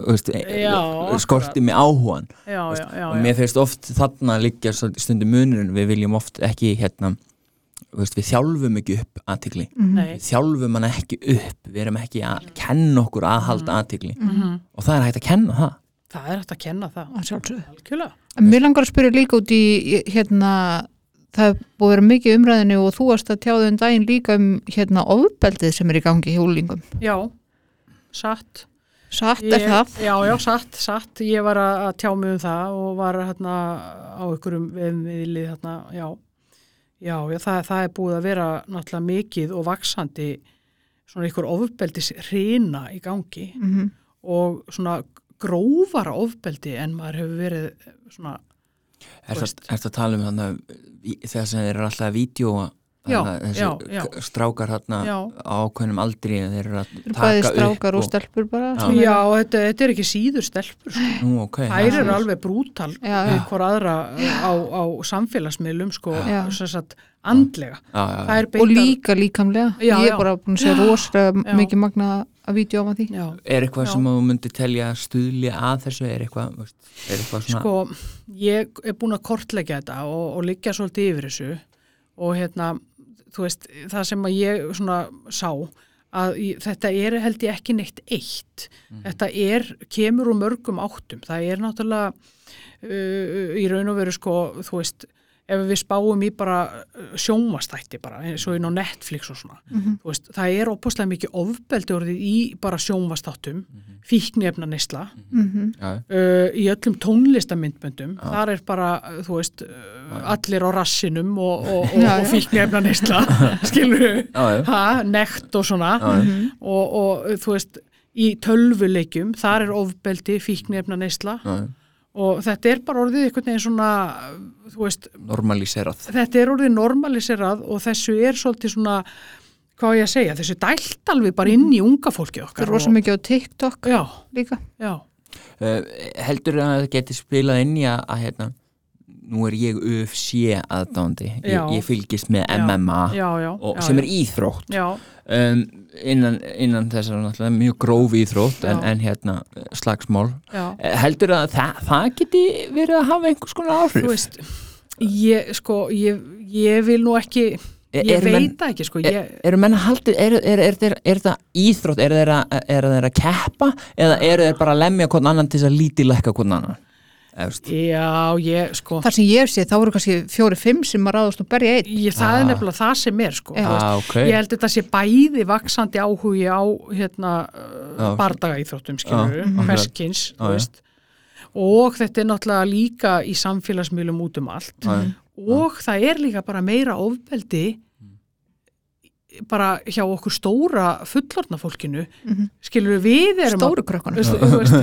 veist, Já, skorti með áhugan já, já, já, og mér finnst oft þarna svolítið stundum munurinn, við viljum oft ekki hérna, veist, við þjálfum ekki upp aðtikli, Nei. við þjálfum hann ekki upp, við erum ekki að kenna okkur að halda aðtikli Mhm. og það er hægt að kenna það. Það er hægt að kenna það. Mér langar að spyrja líka út í hérna, það er búið að vera mikið umræðinu og þú varst að tjáðu um daginn líka um hérna ofbeldið sem er í gangi í hjúlingum. já, satt Satt Ég- er það? Já, já, satt, satt. Ég var að tjá mig um það og var hérna á einhverjum viðlið hérna, já. Já, já það, það er búið að vera náttúrulega mikið og vaksandi svona einhver ofbeldis hrina í gangi Mm og svona grófara ofbeldi en maður hefur verið svona, Er það að tala um þannig að þegar sem þeir eru alltaf að vídjóa Já, já, já. strákar hérna á ákveðnum aldri þeir eru að taka bæði upp strákar og stelpur bara. Já. já, þetta, þetta er ekki síður stelpur, sko. Nú, ok Þær eru er- alveg brútal hvora aðra á, á samfélagsmiðlum, sko, sagt, andlega. Já, já, Það er Og beitar- líka líkamlega. Já, ég er bara búin að segja rosalega mikið magna að vídeo á því. Já. Er eitthvað Já. sem þú myndir telja stuðli að þessu, er eitthvað, er eitthvað svona Sko, ég er búin að kortleggja þetta og, og liggja svolítið yfir þessu og hérna, þú veist, það sem að ég svona sá að þetta er held ég ekki neitt eitt. Þetta er, kemur úr mörgum áttum. Það er náttúrulega uh, í raun og veru sko, þú veist, ef við spáum í bara uh, sjónvastætti bara, eins og inn á Netflix og svona, þú veist, það er opaslega mikið ofbeldi orðið í bara sjónvastáttum, fíknefna neysla, Mm já, uh, í öllum tónlistamindböndum þar er bara, uh, þú veist uh, allir á rassinum og, og, [LAUGHS] og, og fíknefna neysla [LAUGHS] skilur já. ha, nekt og svona. Já. og, og þú veist í tölvuleikjum, þar er ofbeldi fíknefna neysla já, og þetta er bara orðið einhvern veginn svona þú veist, normaliserað. þetta er orðið normaliserað og þessu er svolítið svona hvað á ég að segja, þessu dælt alveg bara inn í unga fólki Það okkar er rosa mikið á TikTok já, líka. já, uh, heldur að það geti spilað inn í að, að hérna, nú er ég UFC aðdándi, ég, ég fylgist með. MMA já, já. og, sem er íþrótt. Um, innan, innan þessar mjög gróf íþrótt en, en hérna slagsmál. Eh, heldur að það, það geti verið að hafa einhvers konar áhrif? Þú veist, ég, sko, ég, ég vil nú ekki, Er- ég eru veit það ekki, sko, Er, ég, er, er, er, er, er það íþrótt, er þeir að, er þeir að keppa? Eða eru þeir bara að lemja hvern annan til þess að lítilegka hvern annan? Veist, já, ég, sko, Þar sem ég sé þá eru kannski fjóri-fimm sem að ráðast og berja einn. ég, það er Ah. nefnilega það sem er, sko, ah, ok, ég held þetta sé bæði vaksandi áhugi á, hérna, Já. bardaga íþróttum, skilur, Já, þú já. veist, og þetta er náttúrulega líka í samfélagsmiðlum út um allt já. og það er líka bara meira ofbeldi bara hjá okkur stóra fullorna fólkinu Mhm. skilur við erum að Stóru krökkunum. Veistu, þú veist,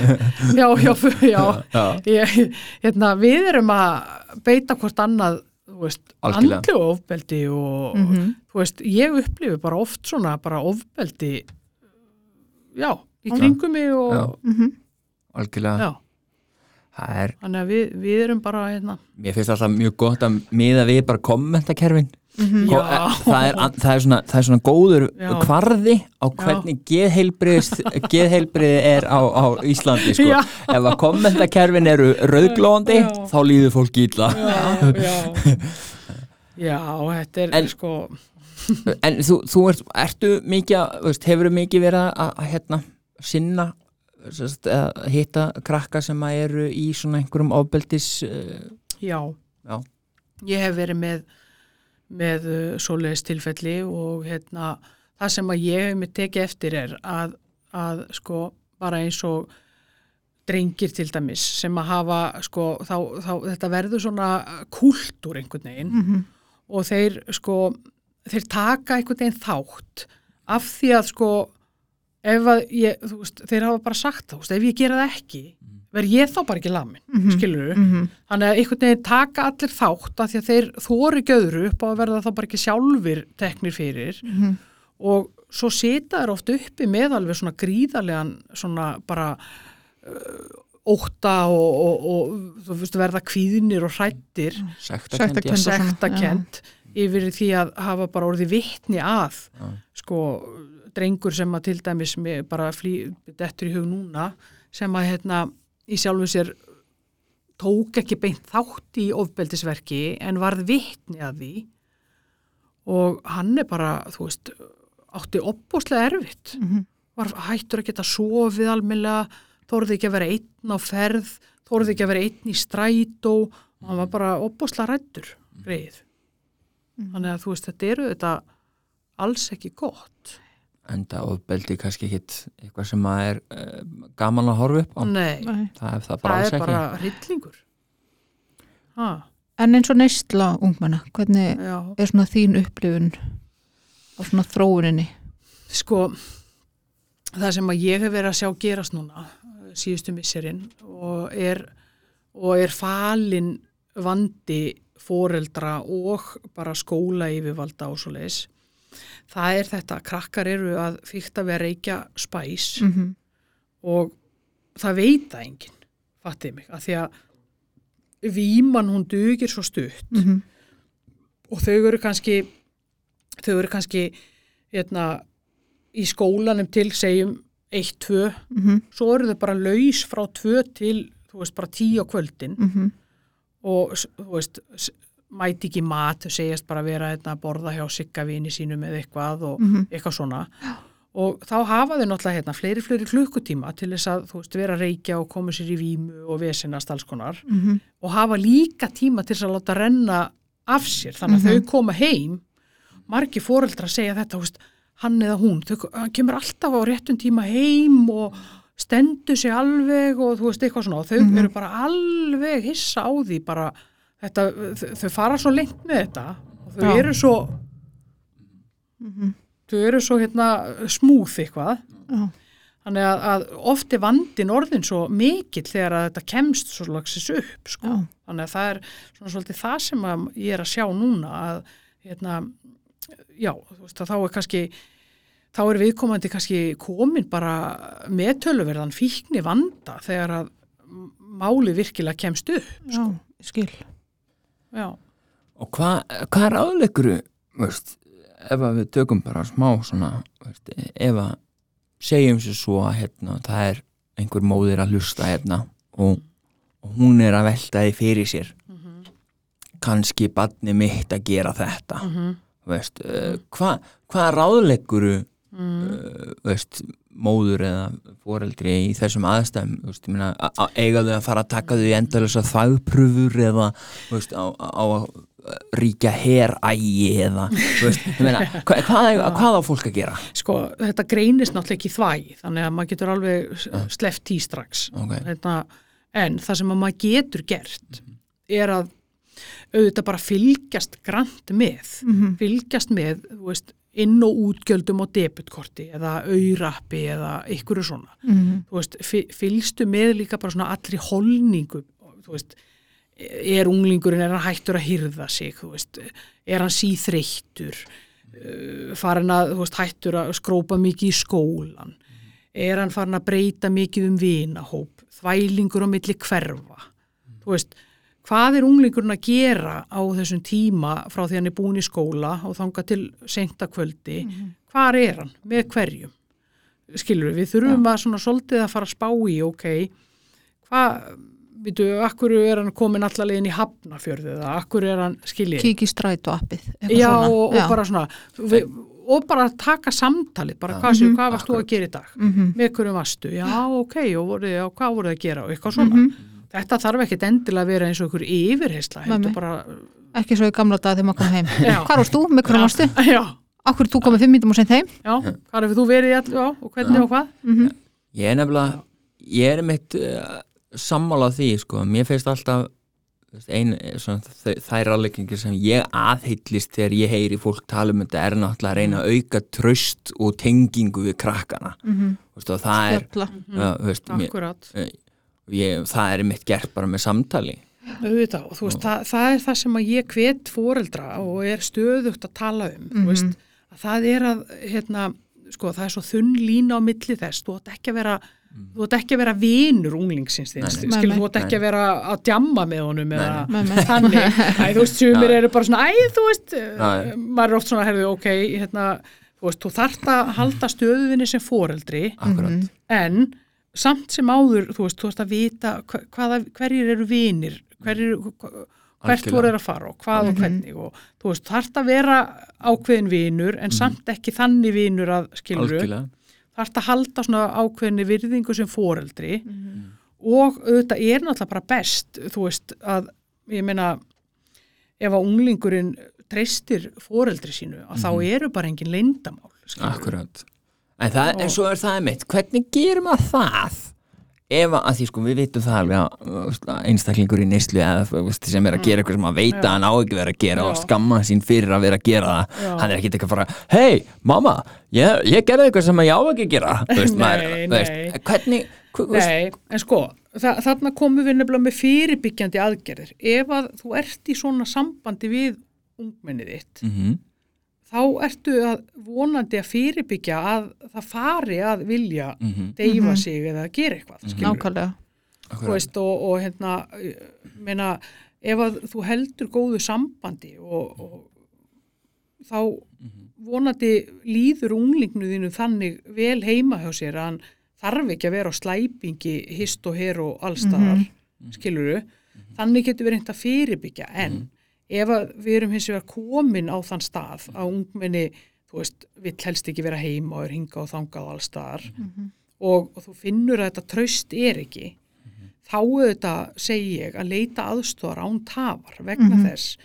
já, já, já, já, ég, hérna, við erum að beita hvort annað andlu ofbeldi og Mhm. þú veist, ég upplifi bara oft svona bara ofbeldi já, í kringum mig og Já. Mhm. algjörlega já, það er, þannig að við, við erum bara hérna, mér finnst alltaf mjög gott að miða við bara kommentakerfin Já. eh, það er, það, er svona, það er svona góður Já. kvarði á hvernig geðheilbrið geðheilbrið er á, á Íslandi sko. Ef að kommentakerfin eru rauðglóðandi Já. þá líður fólk illa já, já já, þetta er En- sko en þú, þú ert, ertu mikið hefur mikið verið að, að hérna, sinna sest, að hitta krakka sem að eru í svona einhverjum ofbeldis uh, já, Já. ég hef verið með með uh, svoleiðis tilfelli og hérna, það sem að ég hef með tekið eftir er að, að sko, bara eins og drengir til dæmis sem að hafa sko, þá, þá þetta verður svona kúltúr einhvern veginn Mhm. og þeir sko þeir taka einhvern veginn þátt af því að sko ef að ég, veist, þeir hafa bara sagt veist, ef ég gera það ekki verð ég þá bara ekki lamin, mm Mhm. skilur Mhm. þannig að einhvern veginn taka allir þátt af því að þeir þóri göðru upp á að verða þá bara ekki sjálfur teknir fyrir Mhm. og svo sita þær oft uppi með alveg svona gríðarlegan svona bara uh, ótta og, og, og þú veist verða kvíðnir og hrættir og svona, sektakent yfir því að hafa bara orðið vittni að Já. sko drengur sem að til dæmis bara flý, dettur í hug núna sem að hérna í sjálfu sér tók ekki beint þátt í ofbeldisverki en varð vittni að því og hann er bara, þú veist, átti opbúslega erfitt Mhm. var hættur að geta sofið almennilega, þorði ekki að vera einn á ferð, þorði ekki að vera einn í strætó og hann var bara opbúslega rættur greið. Þannig að þú veist, þetta eru þetta alls ekki gott. Enda ofbeldi kannski ekkit eitthvað sem að er uh, gaman að horfa upp á Nei, Nei. það er það bara það er bara hryllingur. Ha, En eins og neistla ungmenna, hvernig já. er svona þín upplifun á svona þróuninni? Sko, það sem að ég hef verið að sjá gerast núna eh, síðustu misserinn og er, og er falin vandi foreldra og bara skóla yfirvalda og svo leis. Það er þetta, að krakkar eru að fykta við að reykja spæs Mm -hmm. og það veit það enginn, fattið mig, að því að víman hún dugir svo stutt Mhm. og þau eru kannski þau eru kannski hérna, í skólanum til segjum 1-2, Mhm. svo eru þau bara laus frá 2 til, þú veist, bara 10 á kvöldin Mhm. og þú veist, mæti ekki mat segjast bara vera hérna, að borða hjá sigga vini sínum eða eitthvað og Mhm. eitthvað svona. Og þá hafa þau náttúrulega hérna, fleiri, fleiri klukkutíma til þess að, þú veist, vera að reykja og koma sér í vímu og vesinast alls konar. Mhm. og hafa líka tíma til þess að láta renna af sér, þannig að þau koma heim. Margi foreldra segja þetta, veist, hann eða hún þau, kemur alltaf á réttum tíma heim og stendur sig alveg og þú veist, eitthvað svona. Og þau eru bara alveg hissa á því bara, þetta, þau, fara svo lengt með þetta og þau Já. eru svo Mhm. þau eru svo hérna smúð eitthvað Já. þannig að, að oft er vandin orðin svo mikill þegar að þetta kemst svo lagsis upp sko. Þannig að það er svona svolítið það sem ég er að sjá núna að hérna, já, þú veist að þá er kannski þá er viðkomandi kannski komin bara með töluverðan fíkni vanda þegar að máli virkilega kemst upp Já, ég skil. Já, og hvað hva er aðleikuru ef að við tökum bara smá svona, veist, ef að segjum sér svo að hérna, það er einhver móðir að hlusta hérna og, og hún er að velta því fyrir sér. Kannski badni mitt að gera þetta. Mm veist, uh, hvað hva er ráðleikuru mm. uh, veist, móður eða foreldri í þessum aðstæðum veist, ég meina, a- a- eiga þau að fara að taka þau í endalisa þagpröfur eða veist, á, á að ríkja herægi eða veist, ég meina, [LAUGHS] hva, hvað, hvað á fólk að gera? Sko, þetta greinist náttúrulega ekki í þvæg þannig að maður getur alveg sleft tí strax. Ok, Þetta, en það sem að maður getur gert er að auðvitað bara fylgjast grant með Mhm. fylgjast með þú veist, inn og útgjöldum á debutkorti eða auðrappi eða ykkur svona Mhm. þú veist, fy- fylgstu með líka bara svona allri holningu þú veist, er unglingurinn er hann hættur að hyrða sig þú veist, er hann síþreyttur uh, farin að þú veist, hættur að skrópa mikið í skólan er hann farin að breyta mikið um vinahóp þvælingur á milli hverfa þú veist, hvað er unglingurinn að gera á þessum tíma frá því hann er búin í skóla og þanga til seinta kvöldi, hvar er hann? Með hverjum? Skilur við, þurfum að svona svolítið að fara að spá í, ok hvað, veitu, akkur er hann komin allalegin í hafnafjörðu eða akkur er hann, skiljið Kík í stræt og appið. eitthvað já, svona. og, og bara svona við, og bara taka samtalið bara hvað, mm hvað varst þú að gera í dag? Mhm. með hverjum varstu, já ok og voru, já, hvað voru þið að gera og eitthvað svona? Mhm. Þetta þarf ekkit endilega að vera eins og ykkur yfirheysla, bara Ekki svo í gamla dag þegar maður kom heim. Já. Hvar varst þú? Með hverjum varstu? [LAUGHS] já, Akkur þú komið fimm mítum og sent heim? já, hvað hefur þú verið í all, já, og hvernig og hvað Mhm. ég er nefnilega ég er mitt uh, sammála því, sko, mér finnst alltaf ein, svona, þær ráleikingir sem ég aðhyllist þegar ég heyri fólk tala um þetta er náttúrulega að reyna að auka tröst og tengingu við krakkana Mhm. Þú veist, og það er Spjalla. já, þú veist, mér, Akkurat, ég, það er mitt gert bara með samtali. Auðvitað og þú veist, það, það er það sem að ég hvet foreldra og er stöðugt að tala um, þú Mhm. veist, að það er að, hérna, sko, það er svo þunn lína á milli þess, þú ætti ekki að vera þú ætti ekki að vera vinur unglingsins skilur, Nei, þú ætti ekki að vera að djamma með honum eða þannig, æ, þú veist, sumir eru bara svona, æ, þú veist Já. maður er oft svona, herðu, ok, hérna þú veist, þú þarft að halda stöðuðinni sem foreldri, akkurat, Mhm. en samt sem áður, þú veist, þú veist að vita hva- hvaða, hverjir eru vinir hverjir, hva- hvert Algjörlega. voru er að fara og hvað og hvernig og þú veist, þarft að vera ákveðin vinur en samt ekki þannig vinur að skiluru, algjörlega. Þarft að halda svona ákveðinni virðingu sem foreldri og auðvitað er náttúrulega bara best, þú veist, að ég meina, ef að unglingurinn treystir foreldri sínu, að þá eru bara engin skilurðu. Akkurat. En, það, en svo er það mitt, hvernig gerum að það? Ef að, því sko við vitum það alveg að einstaklingur í neyslu eða sem er að gera eitthvað sem að veita að hann á ekki vera að gera og skamma sín fyrir að vera að gera það Já. hann er ekki eitthvað að fara, hei mamma ég, ég gerði eitthvað sem ég á ekki að gera veist, Nei, maður, þú veist, nei. hvernig Nei, en sko, þa þarna komum við nefnilega með fyrirbyggjandi aðgerðir. Ef að þú ert í svona sambandi við ungmennið þitt, mm þá ertu að vonandi að fyrirbyggja að það fari að vilja -hmm, deyfa sig eða gera eitthvað, skilur Nákvæmlega. þú veist, og, og hérna, meina, ef að þú heldur góðu sambandi og, og þá vonandi líður unglingnu þínu þannig vel heima hjá sér að hann þarf ekki að vera á slæpingi, hist og her og allstaðar, mm skiluru, þannig getur við reynd að fyrirbyggja, en ef við erum hins vegar komin á þann stað að ungmenni, þú veist, vill helst ekki vera heima og er hingað og þangað allstaðar og, og þú finnur að þetta traust er ekki, þá auðvitað segi ég að leita aðstóðar án tafar vegna þess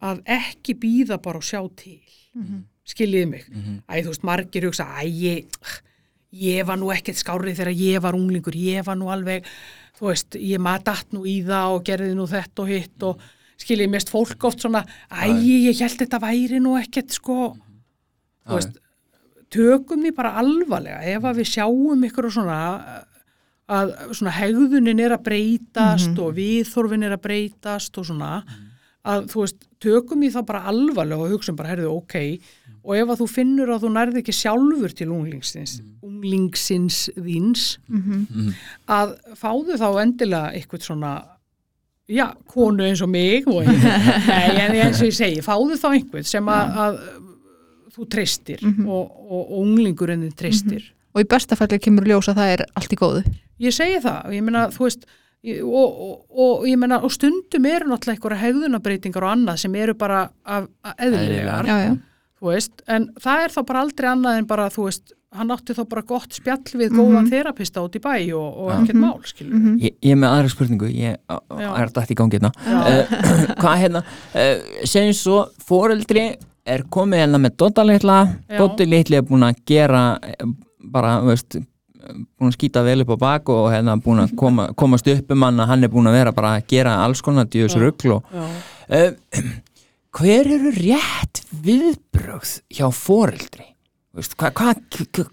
að ekki býða bara og sjá til. Skiljiði mig? Æ, þú veist, margir hugsa, æ, ég ég var nú ekkert skárið þegar ég var unglingur, ég var nú alveg þú veist, ég maður datt nú í það og gerði nú þetta og hitt og skiljiði mest fólk oft svona, æ, ég held þetta væri nú ekkert sko. Þú veist, tökum því bara alvarlega. Ef að við sjáum ykkur og svona að svona hegðunin er að breytast og viðþorfin er að breytast og svona að þú veist, tökum því þá bara alvarlega og hugsaum bara, herðu, ok. Og ef að þú finnur að þú nærði ekki sjálfur til unglingsins, unglingsins þíns að fáðu þá endilega eitthvað svona já, konu eins og mig og [LAUGHS] nei, en eins og ég segi, fáðu þá einhvern sem að, að þú treystir og, og, og unglingurinn þinn treystir. Og í besta falli kemur ljós að það er allt í góðu. ég segi það, og ég meina, þú veist og, og, og ég meina, og stundum eru náttúrulega einhverja hegðunabreitingar og annað sem eru bara af, af eðlilegar Já, já. þú veist, en það er þá bara aldrei annað en bara, þú veist, hann átti þá bara gott spjall við góðan þerapista út í bæ og, og ekkert mál, skilur Mhm. ég, ég er með aðra spurningu ég er dætt í gangi hérna. Uh, [CLEARS THROAT] hvað hérna? Uh, segjum svo, foreldri er komið hérna með. Dóti litli er búin að gera bara, veist búin að skýta vel upp á bak og hérna búin að koma, [LAUGHS] komast upp um hann að hann er búin að vera bara að gera alls konar djús Já. rugl og uh, [CLEARS THROAT] hver eru rétt viðbrögð hjá foreldri? Veist, hvað,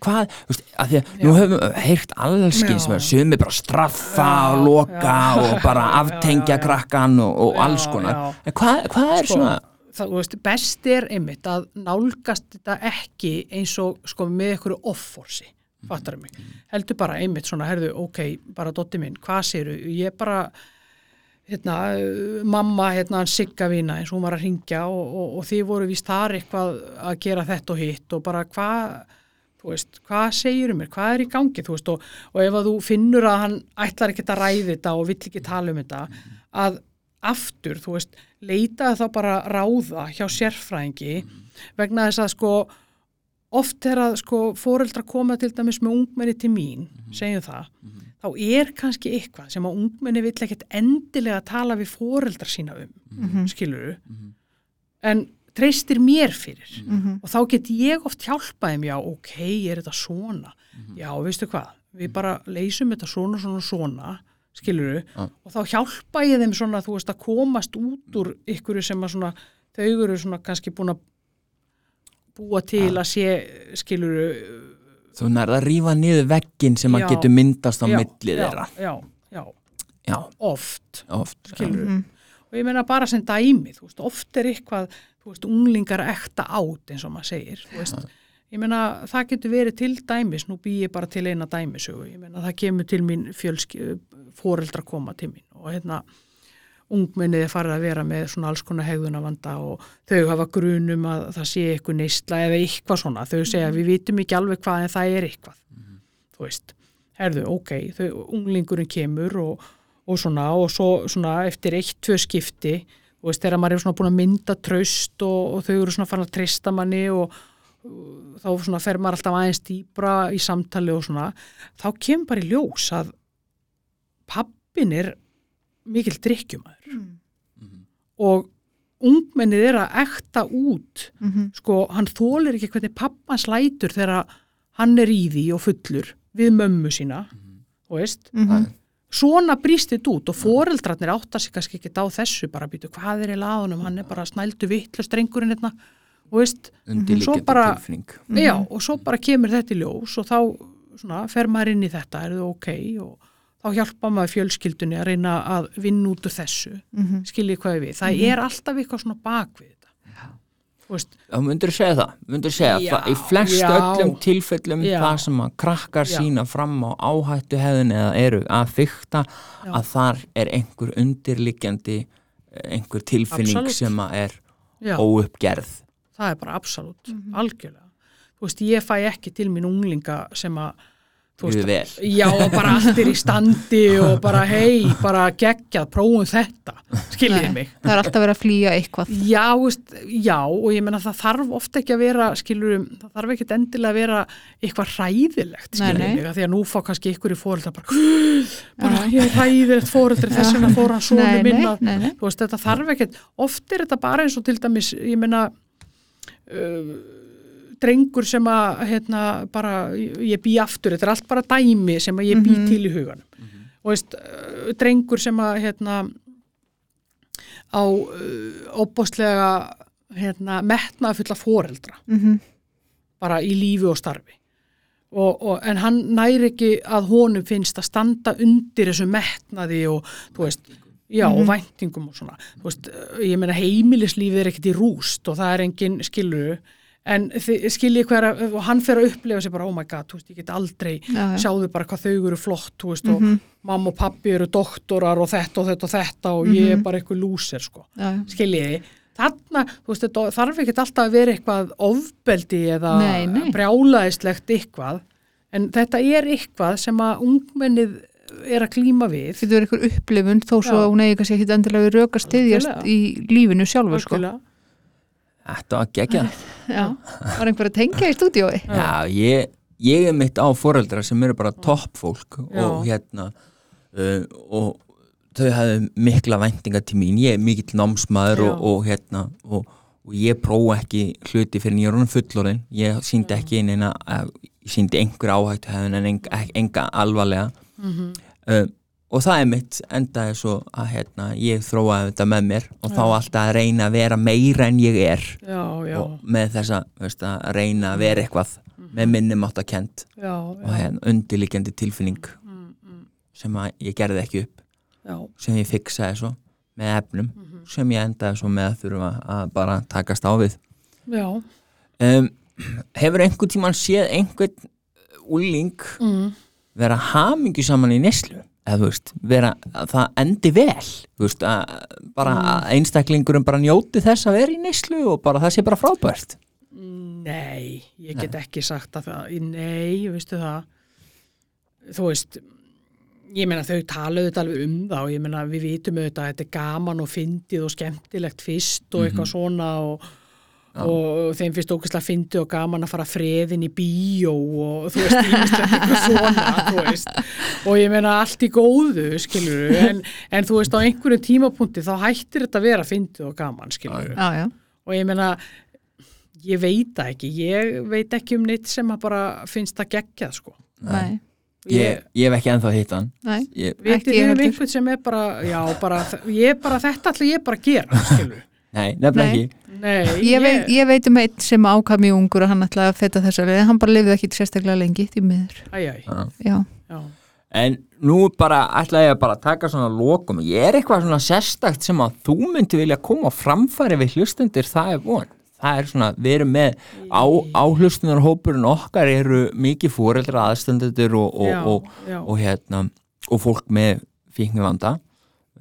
hvað veist, að því að nú Já. höfum við heyrt allski sem er bara straffa Já, og loka já. og bara aftengja krakkan og, og alls konar. hvað, hvað er Sko, svona það, veist, best er einmitt að nálgast þetta ekki eins og sko með einhverju offorsi fattar mig, heldur bara einmitt svona herðu, ok, bara dotti minn, hvað séru ég bara hérna, uh, mamma, hérna, sigga vina eins og hún var að ringja og, og, og þið voru víst þar eitthvað að gera þetta og hitt og bara hvað veist, hvað segir um mér, hvað er í gangi veist, og, og ef að þú finnur að hann ætlar ekki að ræði þetta og vill ekki tala um þetta, að aftur, veist, leitaði þá bara ráða hjá sérfræðingi vegna þess að sko oft þegar að sko foreldra koma til dæmis með ungmenni til mín, segjum það þá er kannski eitthvað sem að ungmenni vill ekkert endilega tala við foreldra sína um, mm skiluru en treystir mér fyrir. Og þá get ég oft hjálpaði mér, já, ok, er þetta svona? Já, veistu hvað, við bara leysum þetta svona, svona, svona skilur Já. og þá hjálpa ég þeim svona, þú veist, að komast út úr ykkur sem að svona, þau eru svona kannski búin að búa til að sé, skilur þú nærða að rífa niður veggin sem að getur myndast á já, milli já, þeirra. já, já, já, oft oft skilur Mhm. og ég meina bara sem dæmi, þú veist, oft er eitthvað þú veist, unglingar ekta át eins og maður segir, þú veist. Ég meina, það getur verið til dæmis nú bý ég bara til eina dæmisögu ég meina, það kemur til mín fjölski foreldra koma til mín og hérna ungmennið er farið að vera með svona alls konar hegðunavanda og þau hafa grunum að það sé eitthvað neysla eða eitthvað svona, þau segja við vitum ekki alveg hvað en það er eitthvað. Þú veist, herðu, ok þau, unglingurinn kemur og, og svona og svo svona eftir eitt, tvö skipti þú veist, þegar maður er svona búin að mynda traust og, og þau eru svona farin að treysta manni og þá svona fer maður alltaf aðeins dýbra í samtali og svona, þá kemur bara í ljós að pappin er mikil drikkjumæður og ungmennið er að ekta út. Mhm. sko, hann þólir ekki hvernig pappan slætur þegar hann er í því og fullur við mömmu sína þú veist, Mhm. svona brýst þetta út og foreldrarnir áttar sig kannski ekki á þessu bara býtu hvað er í laðunum, hann er bara snældu vitlu strengurinn hérna og veist, Svo bara- já, og svo bara kemur þetta í ljós og þá svona, fer maður inn í þetta, er það ok? Og þá hjálpa maður fjölskyldunni að reyna að vinna út úr þessu. Mhm. skiljið hvað við, það er alltaf eitthvað svona bak við þetta. Þú veist, Já, myndur segja það, myndur segja Já, það í flest já. öllum tilfellum Já. það sem að krakkar Já. sína fram á áhættu hefðin eða eru að fykta Já. að þar er einhver undirliggjandi eh, einhver tilfinning Absolutt. sem að er já. óuppgerð. Það er bara absolutt, algjörlega. Þú veist, ég fæ ekki til mín unglinga sem að vel. já, og bara allt er í standi og bara hei, bara geggjað prófum þetta, skiljið Nei, mig það er alltaf verið að flýja eitthvað já, þú veist, já, og ég meina það þarf ofta ekki að vera, skilur það þarf ekki endilega að vera eitthvað hræðilegt skiljið mig, af því að nú fá kannski ykkur í fóreldra bara, [GASPS] bara ég er hræðilegt fóreldri þess vegna fór hann svona minna nei, nei. þú veist, þetta þarf ekkert, oft er þetta bara eins og til dæmis, ég meina uh, drengur sem að, hérna, bara ég bý aftur, þetta er allt bara dæmi sem að ég bý Mhm. til í huganum. Og veist, drengur sem að hérna á óbóstlega hérna, metnaði fulla foreldra. Mhm. bara í lífi og starfi. Og, og, en hann næri ekki að honum finnst að standa undir þessu metnaði og veist já og væntingum og svona. Veist, ég meina heimilislífið er ekkert í rúst og það er engin skiluru en skiljið hver og hann fer að upplefa sér bara oh my god, þú veist, ég get aldrei Já, já. sjáðu bara hvað þau eru flott þú veist, og mamma og pappi eru doktorar og þetta og þetta og þetta og ég er bara eitthvað lúser sko já. skiljiði, þarna þú veist, þetta þarf ekkert alltaf að vera eitthvað ofbeldi eða Nei, nei. brjálaðislegt eitthvað en þetta er eitthvað sem að ungmennið er að klíma við Þetta er einhver upplifun þó svo að hún eigi kannski ekki endilega við röka Algjörlega. í lífinu sjálfu sko. Þetta var geggjað. Já, var einhver að tengja í stúdíói? Já, ég, ég er mitt á foreldra sem eru bara toppfólk og Já. hérna uh, og þau hafðu mikla væntinga til mín, ég er mikill námsmaður og, og hérna og, og ég prófa ekki hluti fyrir honum fullorinn, ég síndi ekki eina, að, ég síndi einhver áhættu hefðin en enga, enga alvarlega. Mhm. uh, og það er mitt endaði svo að hérna, ég þróaði þetta með mér og þá alltaf að reyna að vera meira en ég er. Já, já, og með veist, að reyna að vera eitthvað með minnum átt að kent já, og já, hérna undirliggjandi tilfinning sem að ég gerði ekki upp. Já, sem ég fiksaði svo með efnum Mhm. sem ég endaði svo með að þurfa að bara takast á við. Já. um, hefur einhvern tímann séð einhvern úling Mm. vera hamingju saman í neslu eða þú veist, vera að það endi vel þú veist, að bara Mm. einstaklingurum bara njóti þess að vera í neslu og bara það sé bara frábært. Nei, ég get ekki sagt að það, nei, veistu það, þú veist, ég meina þau talaðu þetta alveg um það og ég meina við vitum auðvitað að þetta er gaman og fyndið og skemmtilegt fyrst og eitthvað svona og, og þeim finnst ógeðslega fyndið og gaman að fara freðin í bíó og þú veist, eitthvað svona, þú veist, og ég meina allt í góðu, skilur en, en þú veist á einhverjum tímapunkti þá hættir þetta að vera fyndið og gaman, skilur Já, já, og ég meina ég veit ekki, ég veit ekki um neitt sem að bara finnst það geggjað sko. Nei. Ég, ég hef ekki ennþá hitt hann. Nei, ég, Vitið Ekki þið um heldur. einhvern sem er bara, já, bara, ég bara, þetta ætla ég bara að gera, skilur. Nei, nefnilega ekki Nei, ég, veit, ég veit um einn sem ákvað mjög ungur og hann ætlaði að feta þessa leið, hann bara lifið ekki sérstaklega lengi því miður, Æ, æ, Já. já, já. En nú bara ætla ég að bara taka svona lokum Ég er eitthvað svona sérstakt sem að þú myndi vilja koma á framfæri við hlustundir, það er von Það er svona, við erum með á, áhlustunarhópurinn okkar eru mikið fóreldra aðstöndur og, og, og, og hérna og fólk með fíknivanda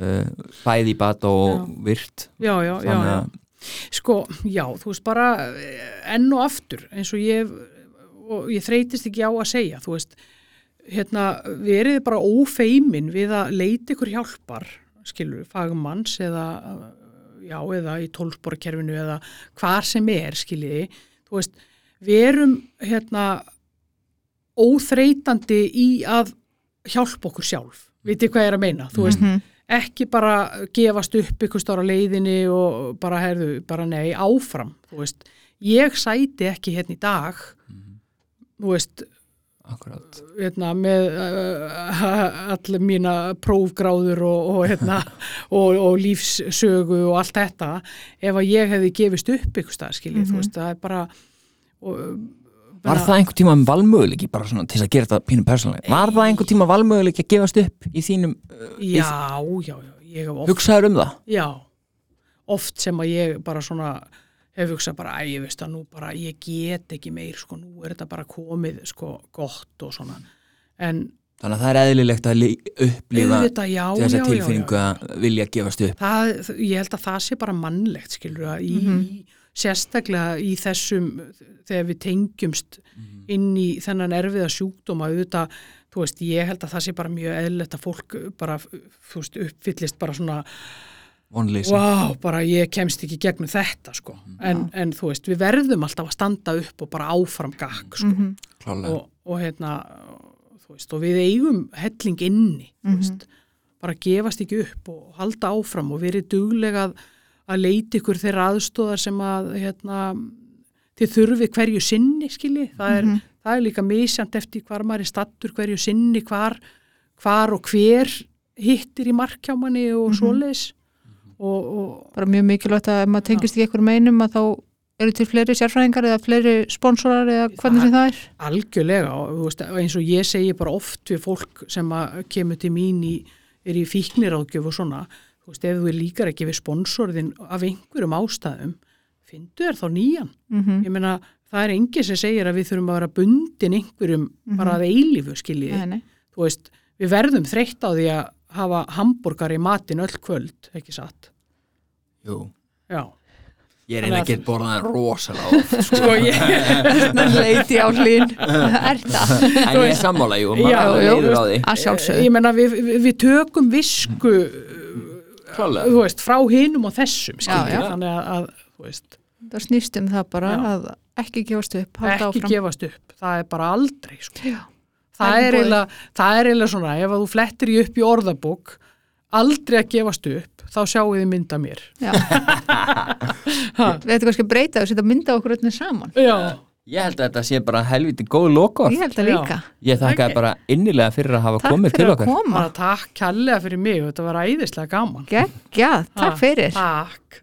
uh, bæði í bata og Já. virt já, já, já, Þannig já. að Sko, já, þú veist bara eh, enn og aftur eins og ég og ég þreytist ekki á að segja þú veist, hérna verið bara ófeimin við að leita ykkur hjálpar, skilur fagmanns eða já, eða í tólsporkerfinu eða hvar sem er, skiljiði þú veist, verum hérna óþreytandi í að hjálpa okkur sjálf vitið hvað ég er að meina, þú veist Mhm. Ekki bara gefast upp ykkur stóra leiðinni og bara herðu, bara nei, áfram, ég sæti ekki hérna í dag þú veist hérna, með uh, allir mína prófgráður og, og, hérna, [LAUGHS] og, og lífssögu og allt þetta. Ef að ég hefði gefist upp ykkur stað, skiljið, þú veist, það er bara og, Var það einhver tíma valmöguleiki bara svona til að gera þetta pínum persónulega? Var það einhver tíma valmöguleiki að gefast upp í þínum, uh, Já, já, já, oft hugsaður um það? Já, oft sem að ég bara svona hef hugsað bara, æ, ég veist að nú bara, ég get ekki meir, sko, nú er þetta bara komið, sko, gott og svona. En Þannig að það er eðlilegt að li- upplifa auðvitað, já, þessa já, tilfinningu já. að vilja gefast upp. Það, ég held að það sé bara mannlegt, skilur, að í, í sérstaklega í þessum, þegar við tengjumst inn í þennan erfiða sjúkdóma, auðvitað, þú veist, ég held að það sé bara mjög eðlilegt að fólk bara, þú veist, uppfyllist bara svona Vonleysi. Vá, bara ég kemst ekki gegnum þetta sko. en, en þú veist, við verðum alltaf að standa upp og bara áfram gakk sko. Mhm. Klálega. og, og hérna þú veist, og við eigum helling inni þú veist, bara gefast ekki upp og halda áfram og verið duglega að, leita ykkur þeirra aðstóðar sem að hérna, þið þurfi hverju sinni skilji, það er, það er líka misjant eftir hvar maður er stattur hverju sinni, hvar, hvar og hver hittir í markjámanni og svoleiðis. Og, og bara mjög mikilvægt að ef maður tengist ekki einhver meinum að þá eru til fleiri sérfræðingar eða fleiri sponsorar eða hvernig sem það er? Algjörlega. Og veist, eins og ég segi bara oft við fólk sem kemur til mín í, er í fíkniráðgjöf og svona, þú veist, ef þú er líkar ekki við sponsorðin af einhverjum ástæðum, fyndu þér þá nýjan. mm Ég meina, það er enginn sem segir að við þurfum að vera bundin einhverjum bara að eilífu, skiljiði. nei, nei. Þú veist, við verðum þreytt á því að hafa hambúrgar í matin öll kvöld, ekki satt. Jú. Já. Ég er Þannig einnig að geta borðað rosalega oft. [LAUGHS] Sko. Sko, ég, [LAUGHS] leiti á hlýn [LAUGHS] er það En ég er sammála, jú. Maður leiður á því. ég meina, við, við, við tökum visku Klálega. þú veist, frá hinum og þessum skilur, já. þannig að, að þú veist, það snýst um það bara Já. að ekki gefast upp ekki áfram gefast upp það er bara aldrei sko. Það, Það er eiginlega, það er eiginlega svona ef að þú flettir í upp í orðabók aldrei að gefast upp þá sjáu þið mynda mér [LAUGHS] við ættum kannski að breyta og setja mynda okkur öllum saman já, Ég held að þetta sé bara helviti góð lokor. ég held að líka. Ég þakka Ok. bara innilega fyrir að hafa takk komið til fyrir að okkar. koma. Takk kærlega fyrir mig þetta var æðislega gaman. Geggjað, takk Ha, fyrir. takk